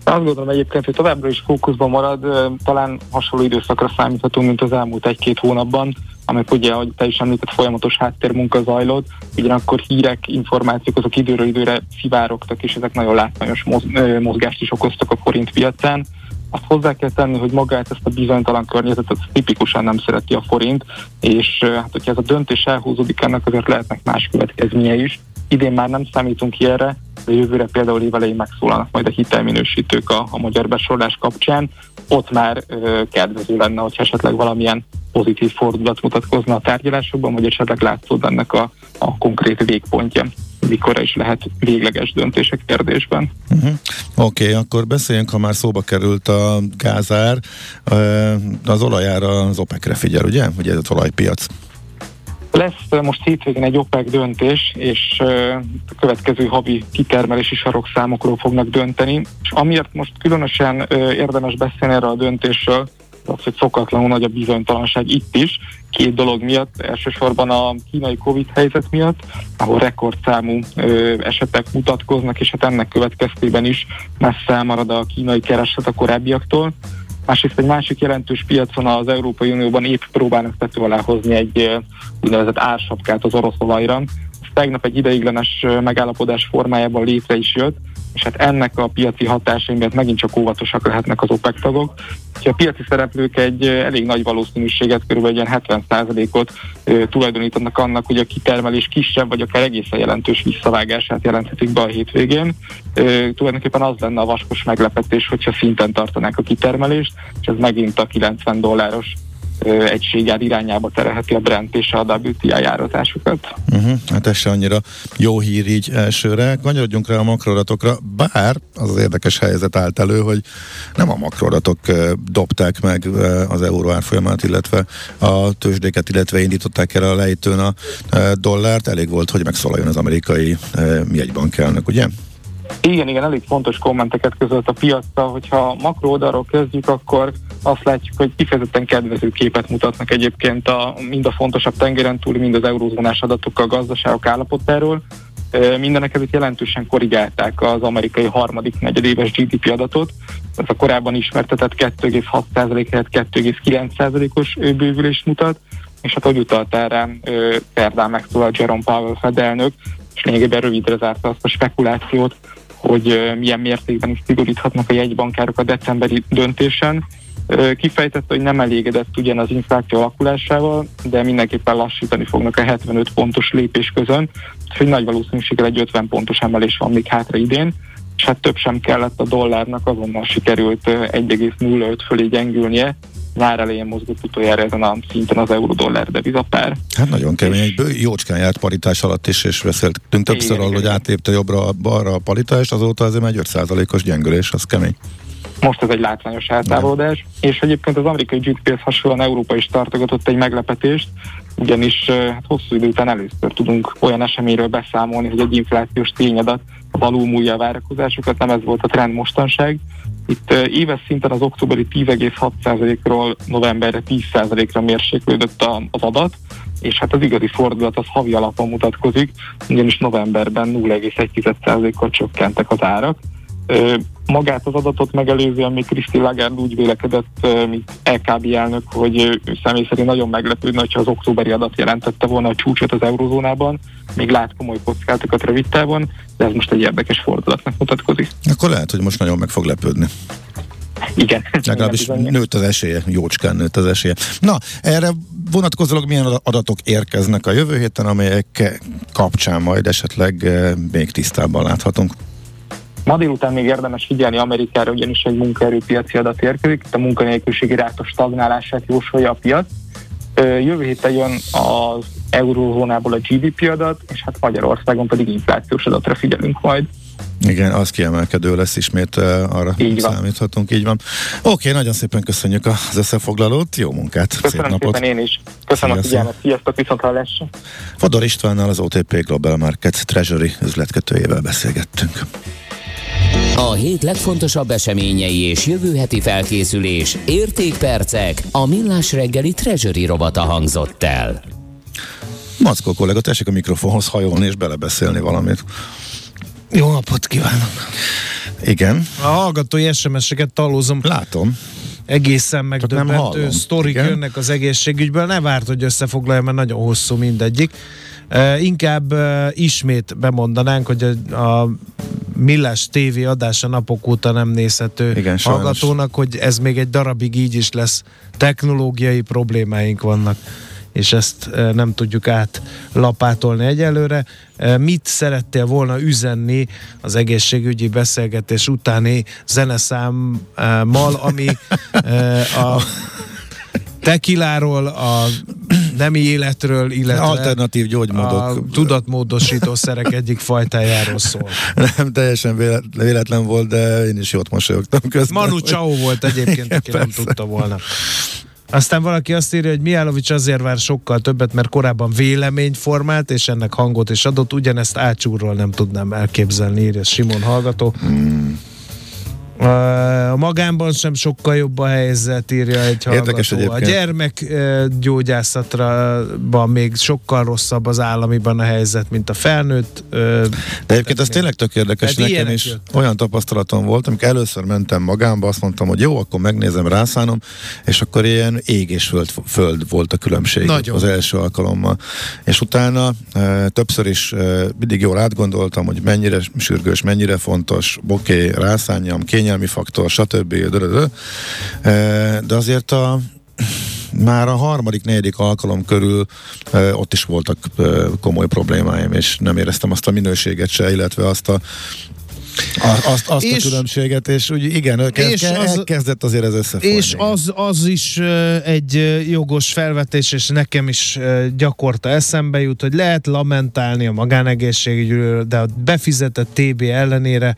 [SPEAKER 8] Azt gondolom egyébként, hogy továbbra is fókuszban marad, talán hasonló időszakra számíthatunk, mint az elmúlt egy-két hónapban, amikor ugye, ahogy te is említett, folyamatos háttérmunka zajlott, ugyanakkor hírek, információk azok időről időre szivárogtak, és ezek nagyon látványos mozgást is okoztak a forint piacán. Azt hozzá kell tenni, hogy magát ezt a bizonytalan környezetet tipikusan nem szereti a forint, és hát hogyha ez a döntés elhúzódik, ennek azért lehetnek más következménye is. Idén már nem számítunk ilyenre, de jövőre például évelején megszólalnak majd a hitelminősítők a, a magyar besorolás kapcsán. Ott már ö, kedvező lenne, hogy esetleg valamilyen pozitív fordulat mutatkozna a tárgyalásokban, vagy esetleg látszód ennek a, a konkrét végpontja mikor is lehet végleges döntések kérdésben.
[SPEAKER 4] Uh-huh. Oké, okay, akkor beszéljünk, ha már szóba került a gázár. Az olajára az OPEC-re figyel, ugye? Ugye ez az olajpiac.
[SPEAKER 8] Lesz most hétvégén egy OPEC döntés, és a következő havi kitermelési sarokszámokról fognak dönteni, és amiért most különösen érdemes beszélni erre a döntésről, az, hogy szokatlanul nagy a bizonytalanság itt is, két dolog miatt, elsősorban a kínai Covid helyzet miatt, ahol rekordszámú ö, esetek mutatkoznak, és hát ennek következtében is messze elmarad a kínai kereslet a korábbiaktól. Másrészt egy másik jelentős piacon az Európai Unióban épp próbálnak tető alá hozni egy úgynevezett ársapkát az orosz olajra. Ez tegnap egy ideiglenes megállapodás formájában létre is jött, és hát ennek a piaci hatásai miatt megint csak óvatosak lehetnek az OPEC tagok. A piaci szereplők egy elég nagy valószínűséget, kb. egy ilyen 70%-ot tulajdonítanak annak, hogy a kitermelés kisebb, vagy akár egészen jelentős visszavágását jelenthetik be a hétvégén. Tulajdonképpen az lenne a vaskos meglepetés, hogyha szinten tartanák a kitermelést, és ez megint a 90 dolláros egységgel irányába terelheti a Brent és a WTI járatásukat.
[SPEAKER 4] Uh-huh, hát ez se annyira jó hír így elsőre. Kanyarodjunk rá a makroadatokra, bár az az érdekes helyzet állt elő, hogy nem a makroadatok dobták meg az euró árfolyamát, illetve a tőzsdéket, illetve indították el a lejtőn a dollárt. Elég volt, hogy megszólaljon az amerikai jegybankelnök, ugye?
[SPEAKER 8] Igen, igen, elég fontos kommenteket közölt a piacra, hogyha makro oldalról kezdjük, akkor azt látjuk, hogy kifejezetten kedvező képet mutatnak egyébként a, mind a fontosabb tengeren túli, mind az eurózónás adatok a gazdaságok állapotáról. Mindenek előtt jelentősen korrigálták az amerikai harmadik negyedéves GDP adatot. Ez a korábban ismertetett 2,6% helyett 2,9%-os bővülést mutat, és hát hogy utaltál rám, perdán megszólalt Jerome Powell fedelnök, és lényegében rövidre zárta azt a spekulációt, hogy milyen mértékben is szigoríthatnak a jegybankárok a decemberi döntésen. Kifejtette, hogy nem elégedett ugyan az infláció alakulásával, de mindenképpen lassítani fognak a 75 pontos lépés közön, hogy nagy valószínűséggel egy 50 pontos emelés van még hátra idén, és hát több sem kellett a dollárnak, azonnal sikerült 1,05 fölé gyengülnie, nyár elején mozgott utoljára ezen a szinten az euró-dollár devizapár.
[SPEAKER 4] Hát nagyon kemény, egy jócskán járt paritás alatt is, és beszéltünk többször arról, hogy átépte jobbra-balra a paritást, azóta azért egy 5%-os gyengülés, az kemény.
[SPEAKER 8] Most ez egy látványos eltávolodás, és egyébként az amerikai GDP-hez hasonlóan Európa is tartogatott egy meglepetést, ugyanis hát hosszú idő után először tudunk olyan eseményről beszámolni, hogy egy inflációs tényadat alulmúlja a várakozásokat, nem ez volt a trend mostanság. Itt éves szinten az októberi 10,6%-ról novemberre 10%-ra mérséklődött az adat, és hát az igazi fordulat az havi alapon mutatkozik, ugyanis novemberben 0,1%-kal csökkentek az árak magát az adatot megelőzően még Kriszti Lagarde úgy vélekedett, mint LKB elnök, hogy ő személy szerint nagyon meglepődne, hogyha az októberi adat jelentette volna a csúcsot az eurozónában, még lát komoly kockázatokat rövid távon, de ez most egy érdekes fordulatnak mutatkozik.
[SPEAKER 4] Akkor lehet, hogy most nagyon meg fog lepődni.
[SPEAKER 8] Igen.
[SPEAKER 4] Legalábbis nőtt az esélye, jócskán nőtt az esélye. Na, erre vonatkozólag milyen adatok érkeznek a jövő héten, amelyek kapcsán majd esetleg még tisztábban láthatunk?
[SPEAKER 8] Ma délután még érdemes figyelni Amerikára, ugyanis egy munkaerőpiaci adat érkezik, itt a munkanélküliségi ráta stagnálását jósolja a piac. Jövő héten jön az eurózónából a GDP adat, és hát Magyarországon pedig inflációs adatra figyelünk majd.
[SPEAKER 4] Igen, az kiemelkedő lesz ismét, arra így van. számíthatunk, így van. Oké, nagyon szépen köszönjük az összefoglalót, jó munkát,
[SPEAKER 8] Köszönöm
[SPEAKER 4] szép napot.
[SPEAKER 8] szépen én is. Köszönöm a figyelmet, sziasztok, viszont hallásra.
[SPEAKER 4] Fodor Istvánnal az OTP Global Markets Treasury üzletkötőjével beszélgettünk.
[SPEAKER 1] A hét legfontosabb eseményei és jövő heti felkészülés, értékpercek, a millás reggeli Treasury robata hangzott el.
[SPEAKER 4] Mackó kollega, tessék a mikrofonhoz hajolni és belebeszélni valamit.
[SPEAKER 3] Jó napot kívánok!
[SPEAKER 4] Igen.
[SPEAKER 3] A hallgatói SMS-eket talózom.
[SPEAKER 4] Látom.
[SPEAKER 3] Egészen megdöbbentő sztorik Igen. jönnek az egészségügyből. Ne várt, hogy összefoglalja, mert nagyon hosszú mindegyik. Uh, inkább uh, ismét bemondanánk, hogy a, a Millás TV adása napok óta nem nézhető Igen, hallgatónak, hogy ez még egy darabig így is lesz. Technológiai problémáink vannak és ezt nem tudjuk átlapátolni egyelőre. Mit szerettél volna üzenni az egészségügyi beszélgetés utáni zeneszámmal, ami a tekiláról, a nemi életről, illetve
[SPEAKER 4] alternatív gyógymódok. A
[SPEAKER 3] tudatmódosító szerek egyik fajtájáról szól.
[SPEAKER 4] Nem teljesen véletlen volt, de én is jót mosolyogtam közben.
[SPEAKER 3] Manu Chao volt egyébként, aki nem tudta volna. Aztán valaki azt írja, hogy Miálovics azért vár sokkal többet, mert korábban véleményt formált, és ennek hangot is adott. Ugyanezt Ácsúrról nem tudnám elképzelni, írja Simon hallgató. Hmm. A magánban sem sokkal jobb a helyzet, írja egy
[SPEAKER 4] Érdekes
[SPEAKER 3] hallgató. A gyermekgyógyászatra még sokkal rosszabb az államiban a helyzet, mint a felnőtt.
[SPEAKER 4] De egyébként ez tényleg tök érdekes, hát nekem is jött. olyan tapasztalatom volt, amikor először mentem magánba, azt mondtam, hogy jó, akkor megnézem, rászánom, és akkor ilyen ég és föld, föld volt a különbség Nagyon. az első alkalommal. És utána többször is mindig jól átgondoltam, hogy mennyire sürgős, mennyire fontos, oké, rászánjam, kény kényelmi faktor, stb. De azért a már a harmadik, negyedik alkalom körül ott is voltak komoly problémáim, és nem éreztem azt a minőséget se, illetve azt a azt, azt és, a különbséget, és úgy igen, és ke, az, elkezdett azért ez összefogni.
[SPEAKER 3] És az, az is egy jogos felvetés, és nekem is gyakorta eszembe jut, hogy lehet lamentálni a magánegészségügyről, de a befizetett TB ellenére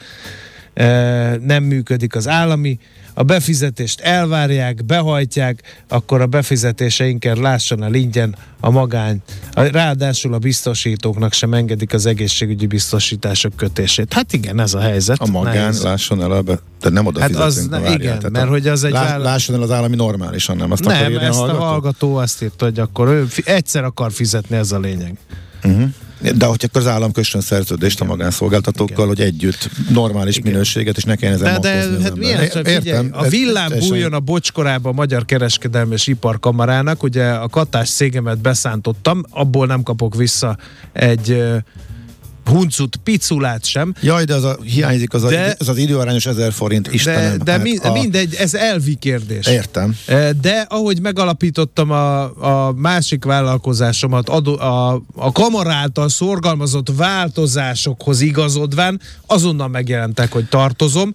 [SPEAKER 3] nem működik az állami, a befizetést elvárják, behajtják, akkor a befizetéseinken lásson el ingyen a magány. Ráadásul a biztosítóknak sem engedik az egészségügyi biztosítások kötését. Hát igen, ez a helyzet.
[SPEAKER 4] A magán
[SPEAKER 3] Nehéz.
[SPEAKER 4] lásson el a be, de nem oda
[SPEAKER 3] Hát az, ne, igen,
[SPEAKER 4] tehát
[SPEAKER 3] mert
[SPEAKER 4] a-
[SPEAKER 3] hogy az egy
[SPEAKER 4] lá,
[SPEAKER 3] vállal-
[SPEAKER 4] Lásson el az állami normálisan, nem? Azt
[SPEAKER 3] nem, ezt
[SPEAKER 4] a
[SPEAKER 3] a
[SPEAKER 4] hallgató?
[SPEAKER 3] hallgató azt írta, hogy akkor ő egyszer akar fizetni, ez a lényeg.
[SPEAKER 4] Uh-huh. De hogy akkor az állam kössön szerződést a magánszolgáltatókkal,
[SPEAKER 3] Igen.
[SPEAKER 4] hogy együtt normális
[SPEAKER 3] Igen.
[SPEAKER 4] minőséget, és ne kelljen ezen
[SPEAKER 3] De, de hát milyen,
[SPEAKER 4] É-
[SPEAKER 3] csak figyelj, a villám bújjon a bocskorába a Magyar Kereskedelmi és Iparkamarának, ugye a katás cégemet beszántottam, abból nem kapok vissza egy huncut piculát sem,
[SPEAKER 4] Jaj, de az a, hiányzik az,
[SPEAKER 3] De-
[SPEAKER 4] a, az az időarányos ezer forint,
[SPEAKER 3] de,
[SPEAKER 4] Istenem.
[SPEAKER 3] de
[SPEAKER 4] hát
[SPEAKER 3] mi,
[SPEAKER 4] a,
[SPEAKER 3] mindegy, ez elvi kérdés.
[SPEAKER 4] Értem.
[SPEAKER 3] De ahogy megalapítottam a, a másik vállalkozásomat, adó, a, a kamara által szorgalmazott változásokhoz igazodván, azonnal megjelentek, hogy tartozom,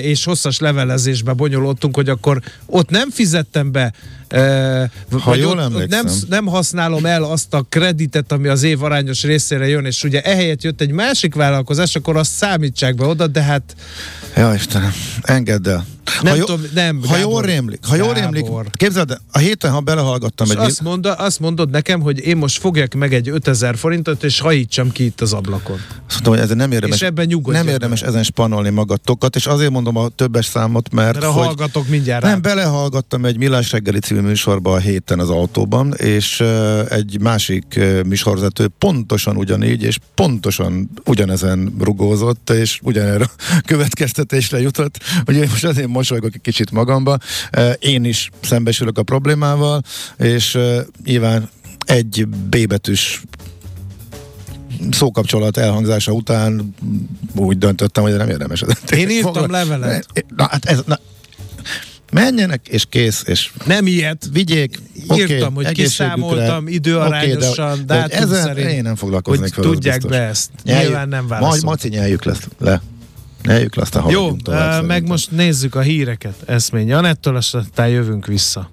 [SPEAKER 3] és hosszas levelezésbe bonyolódtunk, hogy akkor ott nem fizettem be, vagy
[SPEAKER 4] jól
[SPEAKER 3] ott nem,
[SPEAKER 4] emlékszem.
[SPEAKER 3] nem használom el azt a kreditet, ami az év arányos részére jön, és ugye ehelyett jött egy másik vállalkozás, akkor azt számítsák be oda, de hát
[SPEAKER 4] Ja, Istenem, engedd el.
[SPEAKER 3] Nem
[SPEAKER 4] ha, jó-
[SPEAKER 3] tudom, nem,
[SPEAKER 4] ha
[SPEAKER 3] Gábor.
[SPEAKER 4] jól rémlik, ha jól rémlik, képzeld, el, a héten, ha belehallgattam
[SPEAKER 3] És
[SPEAKER 4] egy...
[SPEAKER 3] azt, mondod, azt mondod nekem, hogy én most fogjak meg egy 5000 forintot, és hajítsam ki itt az ablakon.
[SPEAKER 4] Azt mondtam, hogy ez nem érdemes,
[SPEAKER 3] És ebben
[SPEAKER 4] nem érdemes ezen spanolni magatokat, és azért mondom a többes számot, mert, hogy
[SPEAKER 3] hallgatok mindjárt
[SPEAKER 4] nem,
[SPEAKER 3] rám.
[SPEAKER 4] belehallgattam egy Millás reggeli című műsorba a héten az autóban, és uh, egy másik uh, műsorvezető pontosan ugyanígy, és pontosan ugyanezen rugózott, és ugyanerre következtetésre jutott, hogy én most azért mosolygok egy kicsit magamba. Én is szembesülök a problémával, és nyilván egy B betűs szókapcsolat elhangzása után úgy döntöttem, hogy nem érdemes.
[SPEAKER 3] Én írtam levelet.
[SPEAKER 4] Na, hát ez, na, menjenek, és kész, és
[SPEAKER 3] Nem ilyet.
[SPEAKER 4] vigyék.
[SPEAKER 3] Írtam, hogy
[SPEAKER 4] egészségükre.
[SPEAKER 3] kiszámoltam időarányosan,
[SPEAKER 4] Oké, de, de
[SPEAKER 3] dátum
[SPEAKER 4] ezen
[SPEAKER 3] szerint,
[SPEAKER 4] én nem foglalkoznék
[SPEAKER 3] hogy
[SPEAKER 4] fel,
[SPEAKER 3] tudják be ezt.
[SPEAKER 4] Nyeljük.
[SPEAKER 3] Nyilván nem
[SPEAKER 4] Majd
[SPEAKER 3] válaszol.
[SPEAKER 4] Maci nyelljük lesz le. Nyelljük le, aztán
[SPEAKER 3] Jó,
[SPEAKER 4] tovább,
[SPEAKER 3] meg
[SPEAKER 4] szerintem.
[SPEAKER 3] most nézzük a híreket. Eszmény Janettől, aztán jövünk vissza.